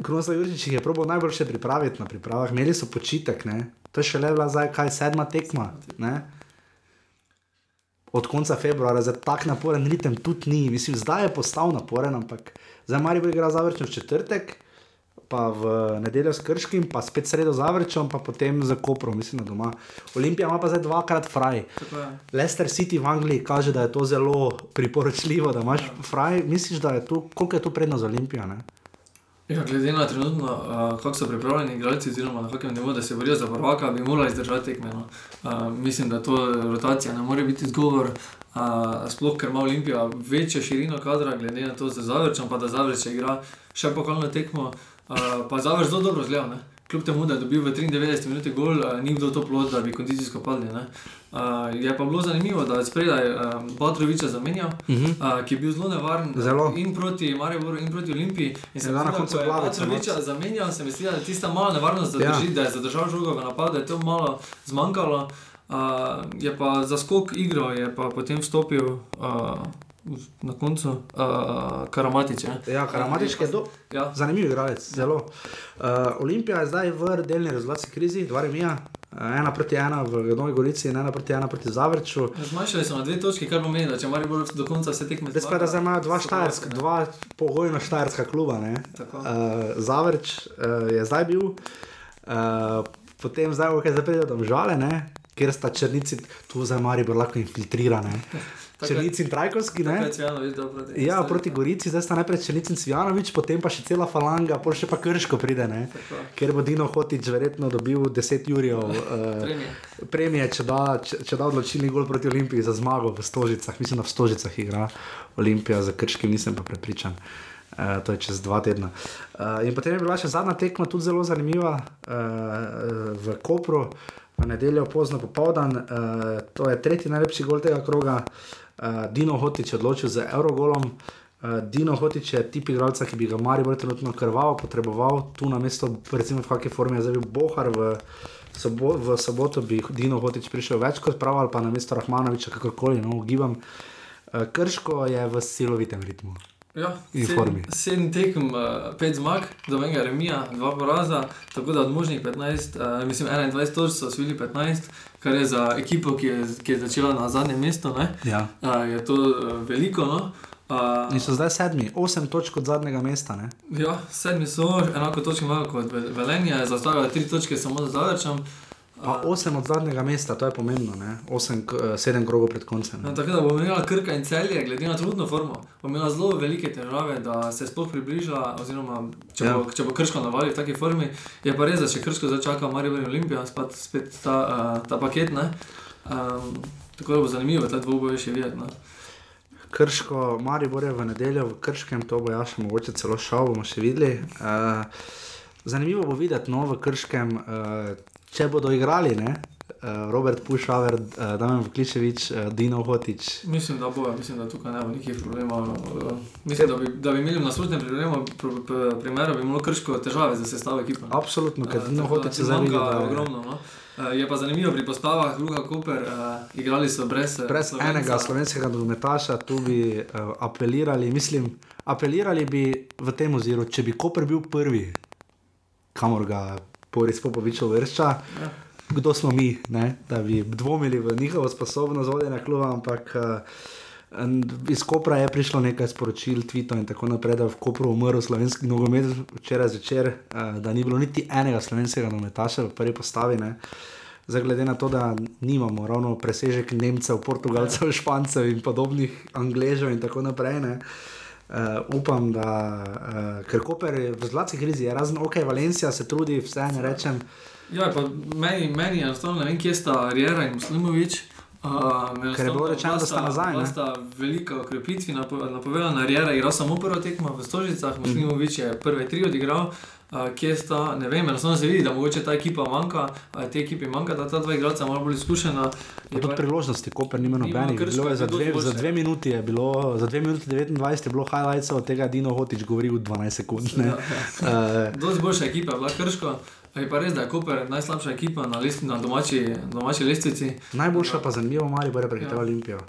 Krunoslav Jurič jih je probo najboljše pripraviti na pripravah, imeli so počitek, ne? to je še le bila zdaj, kaj sedma tekma. Ne? Od konca februarja, zdaj tako naporen ritem tudi ni, mislim, zdaj je postal naporen, ampak zdaj Marijo igra zavrčen v četrtek pa v nedeljo s Krškim, pa spet sredo z Avrečom, pa potem za Koprom, mislim, na doma. Olimpija ima pa zdaj dvakrat fraj. Leicester City v Angliji kaže, da je to zelo priporočljivo, da imaš ja. fraj. Misliš, da je to, koliko je to prednost za Olimpijo? Ja, glede na trenutno, uh, kako so pripravljeni igralci, oziroma na kakem nivoju, da se borijo za prvaka, bi morali zdržati tekme. No. Uh, mislim, da to rotacija ne more biti izgovor. Uh, sploh, ker ima Olimpija večjo širino kadra, glede na to, da zavrčam, pa da zavrčam igra še pokalno tekmo. Uh, pa zavrž zelo dobro zgleda. Ne? Kljub temu, da je dobil v 93 minutah gol, uh, ni bilo to plod, da bi kondicijsko padli. Uh, je pa bilo zanimivo, da je spredaj uh, Batroviča zamenjal, uh -huh. uh, ki je bil zelo nevaren. Zelo. In proti Mariboru, in proti Olimpiji. In se na koncu glave. Batroviča zamenjal, se mi zdi, da je tista mala nevarnost, da, drži, ja. da je zadržal žogo v napadu, da je to malo zmanjkalo. Uh, je pa za skok igro, je pa potem vstopil. Uh, na koncu, uh, karamatič. Ja, karamatič je do... ja. zanimiv igralec. Zelo. Uh, Olimpija je zdaj v delni rezultatski krizi, dva remija. Ena proti ena v Novi Gorici, ena proti ena proti Zavrču. Zmanjšali so na dve točki, kar pomeni, da če imajo bolj do konca vse tekme. Zdaj pa da zdaj imajo dva štajerska, dva pogojna štajerska kluba. Uh, Zavrč uh, je zdaj bil, uh, potem zdaj, ko je zaprl, da žale, ne? ker sta črnici tu za Maribor lahko infiltrirane. Črnici in Trajkovski. Ja, proti Gorici, zdaj sta najprej Črnici in Cvjanovič, potem pa še cela falanga, pa še pa Krško pride, ker bo Dino Hotič verjetno dobil 10 jurjev uh, premije, če da, če, če da odločilni gol proti Olimpiji za zmago v Stožicah. Mislim, da v Stožicah igra Olimpija, za Krški nisem pa prepričan. Uh, to je čez dva tedna. Uh, in potem je bila še zadnja tekma, tudi zelo zanimiva, uh, v Kopru, v nedeljo pozno popoldan. Uh, to je tretji najlepši gol tega kroga. Uh, Dino Hotič odločil z Eurogolom. Uh, Dino Hotič je tip igralca, ki bi ga Marijo trenutno krvavo potreboval, tu na mesto, recimo v kakšni formi je zdaj bil Bohar. V, sobo, v soboto bi Dino Hotič prišel več kot prav ali pa na mesto Rahmanoviča, kakorkoli, no, ugibam. Uh, Krško je v silovitem ritmu. Ja, sedem, sedem tekem, uh, pet zmag, do enega remija, dva poraza, tako da od možnih 15, uh, mislim 21 točk so osvojili 15, kar je za ekipo, ki je, ki je začela na zadnjem mestu, ja. uh, je to uh, veliko. No? Uh, In so zdaj sedmi, osem točk od zadnjega mesta. Ne? ja, sedmi so, enako točke imajo kot Vel- Velenje, zastavijo tri točke samo za Zavrčem. Pa osem od zadnjega mesta, to je pomembno, ne? osem, eh, sedem krogov pred koncem. No, Ne? tako da bo imela Krka in celje, glede na trenutno formo, bo imela zelo velike težave, da se sploh približa. Oziroma, če, Ja. bo, če bo Krško navali v taki formi, je pa res, da če Krško zdaj čaka Marijo in Olimpija, spet, spet ta, uh, ta paket. ne. Um, tako da bo zanimivo ta dvoboj še videti. no. ne. Krško, Maribor je v nedeljo v Krškem, to bo ja še mogoče celo šel, bomo še videli. Uh, zanimivo bo videti no, v Krškem, uh, če bodo igrali. Ne? Uh, Robert Pušaver, uh, Damien Vkličevič, uh, Dino Hotič. Mislim, da bo, mislim, da tukaj ne bo nekih problemov. Uh, mislim, da bi, da bi imeli v nasprotnem primeru, pr, pr, primeru bi imelo Krško težave za sestavo ekipe. Absolutno, ker Eh, Dino Hotič se manjka da je ogromno. No? Eh, Je pa zanimivo pri postavah, Luka Koper, uh, igrali so brez, eh, brez Slovenca. enega slovenskega nogometaša, tu bi uh, apelirali, mislim, apelirali bi v tem oziru, če bi Koper bil prvi, kamor ga Boris Popovič uvršča. Ja. kdo smo mi, ne? da bi dvomili v njihovo sposobnost vodenja kluba, ampak uh, iz Kopra je prišlo nekaj sporočil, tvitev in tako naprej, da je v Kopru umrl slovenski nogomet včeraj zvečer, uh, da ni bilo niti enega slovenskega nogometaša v prvi postavi. Ne? Zdaj, glede na to, da nimamo ravno presežek Nemcev, Portugalcev, Špancev in podobnih Angležev in tako naprej. Ne? Uh, upam, da uh, ker Koper je v zlati krizi, razen ok, Valencija se trudi, vse ne rečem. Ja, pa meni, meni je enostavno ne vem, kje sta Rjera in Muslimovič. Uh, Ker je bilo rečeno, da sta nazaj, ne? Sta velika okrepitvi napo napovedana. Rjera je igral samo prvo tekmo v Stožicah, Muslimovič je prve tri odigral. Uh, kje sta, ne vem, enostavno se vidi, da mogoče ta ekipa manjka, uh, te ekipi manjka, da ta dva igralca malo bolj izkušena. Pa tudi priložnosti, Koper nima nobenih. Bilo je je za dve, za dve minuti je bilo, za dve minuti 29 je bilo highlights, od tega Dino Hotič govori v 12 sekund. Ne? Ja, ja. Uh, Dosti boljša ekipa je bila Krško. Je pa res, da je Koper najslabša ekipa na, list, na domači, domači lestvici. najboljša pa zanimivo, Mari bo prehiteval Ja. Olimpijo.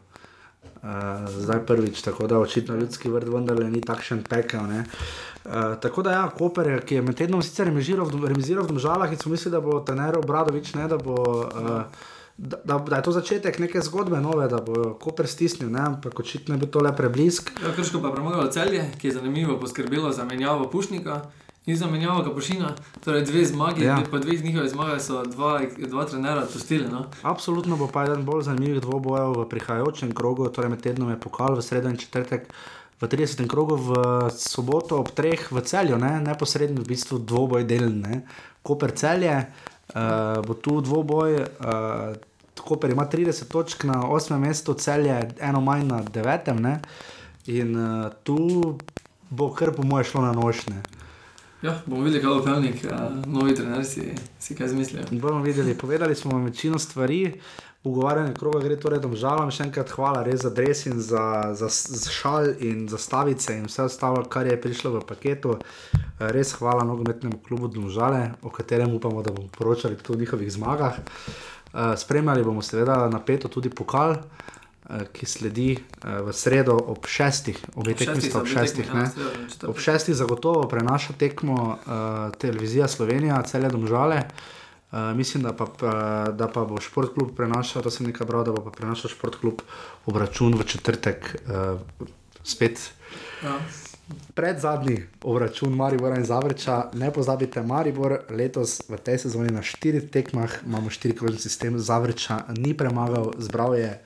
Uh, zdaj prvič, tako da očitno ljudski vrt vendarle ni takšen pekel. ne. Uh, tako da, ja, Koper, ki je med tednom sicer remiziral v, remiziral v Domžalah in smo mislili, da bo trener Obradovič, ne, da, bo, uh, da, da, da je to začetek neke zgodbe nove, da bo Koper stisnil, ne, ampak očitno je bil to le preblisk. Ja, Krško pa je premagalo celje, ki je zanimivo poskrbelo za menjavo Pušnika in za menjavo Kapušina. Torej, dve zmagi, Ja. po dveh njihovih zmagah so dva, dva trenera odpustili. No? Absolutno bo pa eden bolj zanimivih dvobojev v prihajajočem krogu, torej med tednom je pokal v sredo in četrtek. V 30. krogu v soboto ob treh v celju, ne? neposredno v bistvu dvoboj delne. Koper celje, uh, bo tu dvoboj, uh, Koper ima 30 točk na 8. mestu, celje eno manj na 9. Ne? In uh, tu bo kar po moje šlo na nošne. Ja, bomo videli, kaj bo Pevnik, uh, novi trener si, si kaj izmislijo. Bomo videli, povedali smo vam večino stvari. Ugovarjanje kroga gre torej domžalam, še enkrat hvala res za dres in za, za, za šal in za stavice in vse ostalo, kar je prišlo v paketu. Eh, Res hvala nogometnemu klubu Domžale, o katerem upamo, da bomo poročali tudi o njihovih zmagah. Eh, Spremljali bomo seveda napeto tudi pokal, eh, ki sledi eh, v sredo ob šestih, obe tekmi sta ob šestih. ne. Ob šestih zagotovo prenaša tekmo uh, televizija Slovenija, cele domžale. Uh, mislim, da pa, da pa bo športklub prenašal, to sem nekaj bral, da bo pa prenašal športklub obračun v četrtek, uh, spet Ja. pred zadnji obračun Maribora in Zavrča. Ne pozabite, Maribor letos v tej sezoni na štirih tekmah imamo štirikrožni sistem, Zavrča ni premagal, zbral je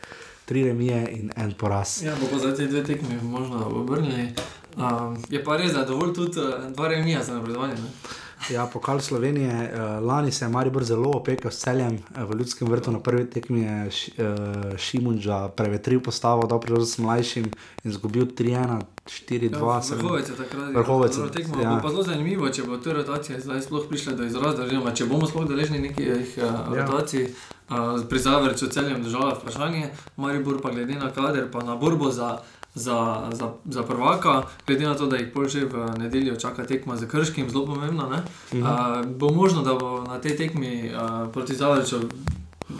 tri remije in en poraz. Ja, bo za te dve tekmi možno obrnili. Um, je pa res, da je dovolj tudi uh, dva remija za napredovanje. Ne? Ja, pokal Slovenije, uh, lani se je Maribor zelo opekel s celjem uh, v ljudskem vrtu. Na prvi tekmi je Šimunča prevetril postavo, dal priložnost mlajšim in izgubil 3-1, 4-2. se mi- Vrhovec je takrat Vrhovec, zelo tekmo. ja. Ja. Bo pa zelo zanimivo, če bo te rotacije zdaj sploh prišle do izraza, oziroma če bomo sploh deležni nekih uh, Ja. rotacij. Pri Zavrču celjem država vprašanje, Maribor pa glede na kader, pa na borbo za, za, za, za prvaka, glede na to, da jih pol že v nedeljo čaka tekma z Krškim, zelo pomembna. Uh, bo možno, da bo na tej tekmi uh, proti Zavrču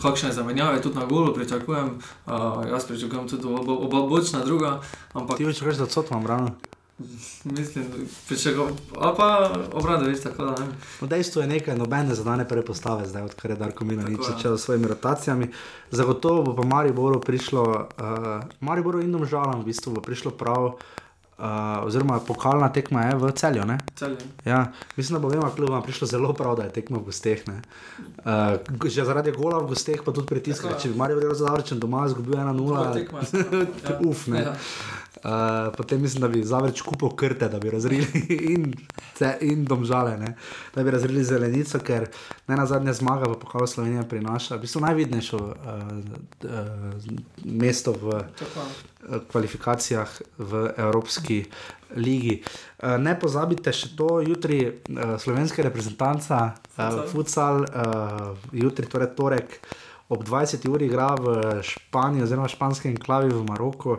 kakšne zamenjave, tudi na golu pričakujem, uh, jaz pričakujem tudi oba, oba bočna druga, ampak Ti več rečeš, da so tam ravno. Mislim, pričakoval, a pa obradoviš tako da. ne. No, dejstvo je nekaj, nobene zadane prepostave, zdaj odkar je Darko Milanič je. začel s svojimi rotacijami. Zagotovo bo pa Mariboru prišlo, uh, Mariboru in domžalam v bistvu bo prišlo prav, uh, oziroma pokalna tekma je v celju. Ne? Celje. Ja, mislim, da bo vema klubom prišlo zelo prav, da je tekma v gosteh. ne. Uh, že zaradi gola v gosteh, pa tudi pritiska. Tako je. Če bi Marijo bil zavrčen doma, izgubil 1-0. Prva tekma je bila. Ja. Uf, ne. Ja. Uh, potem mislim, da bi zavrč kupil krte, da bi razrili in, ce, in domžale, ne? da bi razrili zelenico, ker ne na zadnje zmaga v pokalu Slovenije prinaša, v bistvu najvidnejšo uh, uh, mesto v Tako. eh, kvalifikacijah v Evropski ligi. Eh, Ne pozabite še to, jutri uh, slovenska reprezentanca, uh, Futsal. uh, jutri, torej torek, ob 20. uri igra v Španiji, oziroma španskem enklavi v Maroku.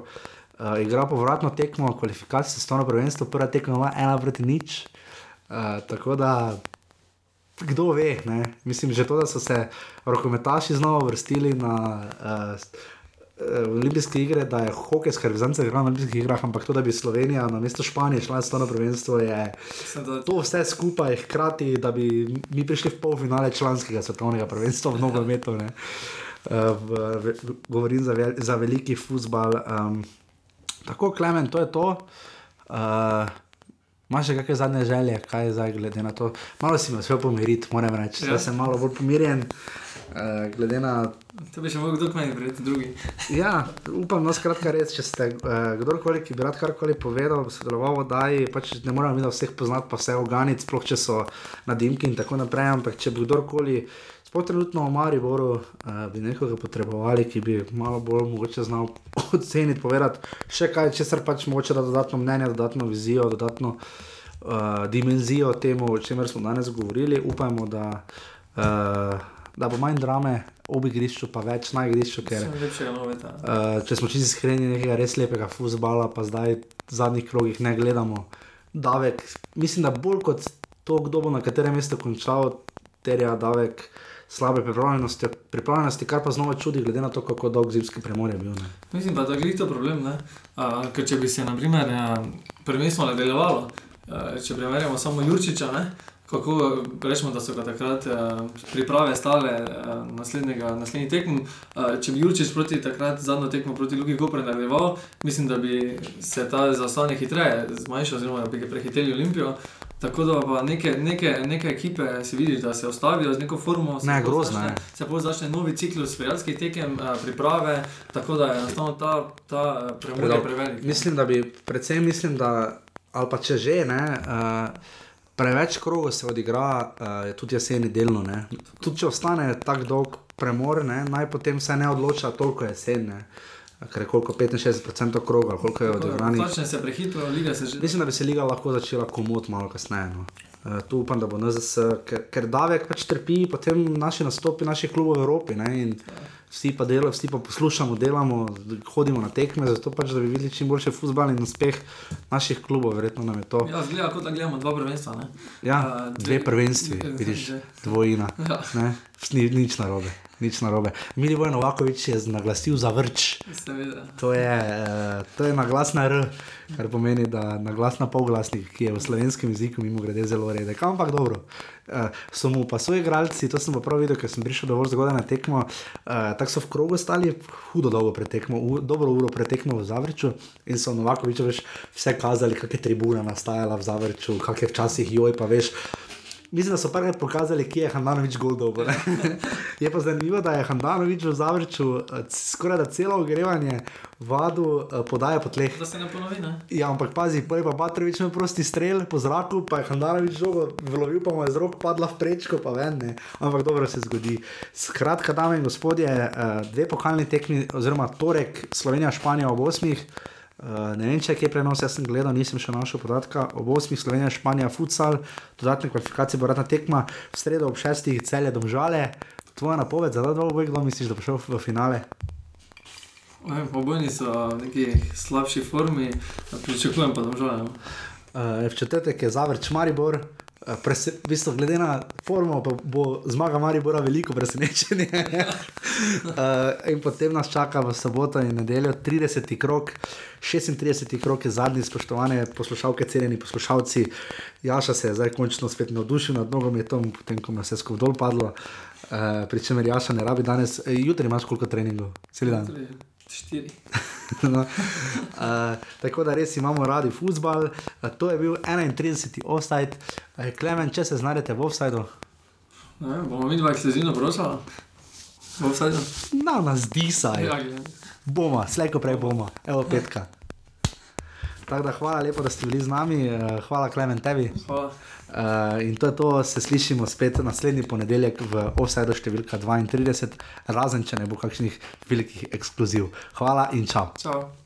Uh, igra povratno tekmo, kvalifikacije za stvarno prvenstvo, prva tekma ima ena proti nič. Uh, tako da, kdo ve, ne? mislim, že to, da so se rokometaši znova vrstili na uh, olimpijske igre, da je hokejska reprezentanca igrala na olimpijskih igrah, ampak to, da bi Slovenija na mesto Španije šla na stvarno prvenstvo, je Mislim, da to vse skupaj, hkrati, da bi mi prišli v polfinale članskega svetovnega prvenstva v nogometu. Uh, v, v, govorim za, vel, za veliki futbal. Um, tako, Klemen, to je to. Uh, Imaš še kakšne zadnje želje, kaj je zdaj, glede na to? Malo si me uspel pomiriti, moram reči. Ja. sem malo bolj pomirjen, uh, glede na to bi še mogel kdo meni priti, drugi. Ja, upam, no, skratka, res, če ste uh, kdorkoli, ki bi rad karkoli povedal, sodeloval v oddaji, pač ne moramo mi da vseh poznati, pa vse oganiti, sploh če so na dimki in tako naprej. Ampak če bi kdorkoli, sploh trenutno v Mariboru, uh, bi nekoga potrebovali, ki bi malo bolj mogoče znal oceniti, povedati še kaj, česar pač mogoče da dodatno mnenje, dodatno vizijo, dodatno uh, dimenzijo temu, o čemer smo danes govorili. Upajmo, da. Uh, Da bo manj drame ob igrišču, pa več na igrišču, ker noveta. Uh, če smo čisto iskreni, nekega res lepega futbola, pa zdaj v zadnjih krogih ne gledamo. Davek, mislim, da bolj kot to, kdo bo na katerem mestu končal, terja davek slabe pripravljenosti, pripravljenosti, kar pa znova čudi, glede na to, kako dolg zimski premor je bil. Ne. Mislim pa, da je to problem. ne. A, ker če bi se, na primer, a, prvenstvo nadaljevalo, a, če primerjamo samo Jurčiča, ne, kako rečemo, da so ga takrat a, priprave stale a, naslednjega, naslednji tekm. A, če bi Jurčič proti takrat zadnjo tekmo proti Luki Koper nadaljeval, mislim, da bi se ta zaostanek hitreje zmanjšal, oziroma da bi ga prehiteli Olimpijo. Tako da pa neke, neke, neke ekipe si vidiš, da se ustavijo z neko formo. se Ne, grozno začne- je. se začne novi ciklus prijateljskih tekem, a, priprave, tako da je enostavno ta, ta premor je Predolg. prevelik. ne. Mislim, da bi, predvsem mislim, da, ali pa če že ne. Uh, Preveč krogov se odigra, uh, tudi jeseni delno. Ne. Tudi če ostane tako dolg premor, ne, naj potem se ne odloča toliko jesen, ne. Ker je koliko 65% kroga, koliko je odigranih. Začne se prehitro, liga se že. Mislim, da bi se liga lahko začela komot malo kasneje. No. Uh, tu upam, da bo NZS, ker, ker davek pač trpi, potem naši nastopi naših klubov v Evropi. Ne, in vsi pa delajo, vsi pa poslušamo, delamo, hodimo na tekme, zato pač, da bi videli čim boljši futbal in uspeh naših klubov, verjetno nam je to. Ja, zgleda kot da gledamo dva prvenstva. Ne? Ja, A, dve dve- prvenstvi, dve- vidiš, dve. dvojina. Ja. Ne, ni, nič narobe, nič narobe. Mili Vojn Novakovič je naglasil za vrč. To je, uh, to je naglasna R, kar pomeni, da naglasna polglasnik, ki je v slovenskem jeziku mimo grede zelo redek. Ampak dobro. Uh, so mu pa svoji igralci, to sem pa prav videl, ker sem prišel dovolj zgodaj na tekmo. Uh, tako so v krogu stali, hudo dolgo pred tekmo, u, dobro uro pred tekmo v Zavrču in so Novakoviču veš, vse kazali, kakšne tribune nastajala v Zavrču, kakšne včasih joj pa veš. Mislim, da so prvi pokazali, kje je Handanovič Goldov. je pa zanimivo, da je Handanovič v Zavrču eh, skoraj da celo ogrevanje vadu eh, podaja po tleh. Da se ne ponovi, ne? Ja, ampak pazi, prej pa Batrovič imel prosti strel po zraku, pa je Handanovič žogo vlovil, pa mu je z rok padla v prečko, pa ven, ne. Ampak dobro se zgodi. Skratka, dame in gospodje, eh, dve pokalni tekmi, oziroma torek Slovenija, Španija ob osmih. Uh, ne vem, če je kje prenos, jaz sem gledal, nisem še našel podatka. Ob 8. Slovenija, Španija, futsal, dodatne kvalifikacije, bo radna tekma, v sredo ob 6. celje domžale. Tvoja napoved za ta dva oboj, kdo misliš, da bo šel v finale? Oj, Obojni so v neki slabši formi, pričakujem pa domžalje. no. Uh, v četrtek je Zavrč Maribor, prese, v bistvu, glede na formo, pa bo zmaga Maribora veliko presenečenje. uh, in potem nas čaka v soboto in nedeljo 30. krok, 36. krok je zadnji, spoštovane poslušalke, cenjeni poslušalci. Jaša se je zdaj končno spet navdušil nad nogometom, potem ko je vse skupaj dol padlo. Uh, Pričemer, Jaša ne rabi danes, jutri imaš koliko treningov, cel dan. Štiri. no, uh, tako da res imamo radi futbal. Uh, to je bil 31. offside. Uh, Klemen, če se znajdete v offsideu. Ne, bomo mi dva ekstenzivno prosili. Bo vse eno. Na nas disaj. Ja, ja. Bomo, slejko prej bomo, evo petka. Tako da hvala lepo, da ste bili z nami, uh, hvala Klemen tebi. Hvala. Uh, in to je to, se slišimo spet naslednji ponedeljek v offsideu številka 32, razen če ne bo kakšnih velikih ekskluziv. Hvala in čau. Čau.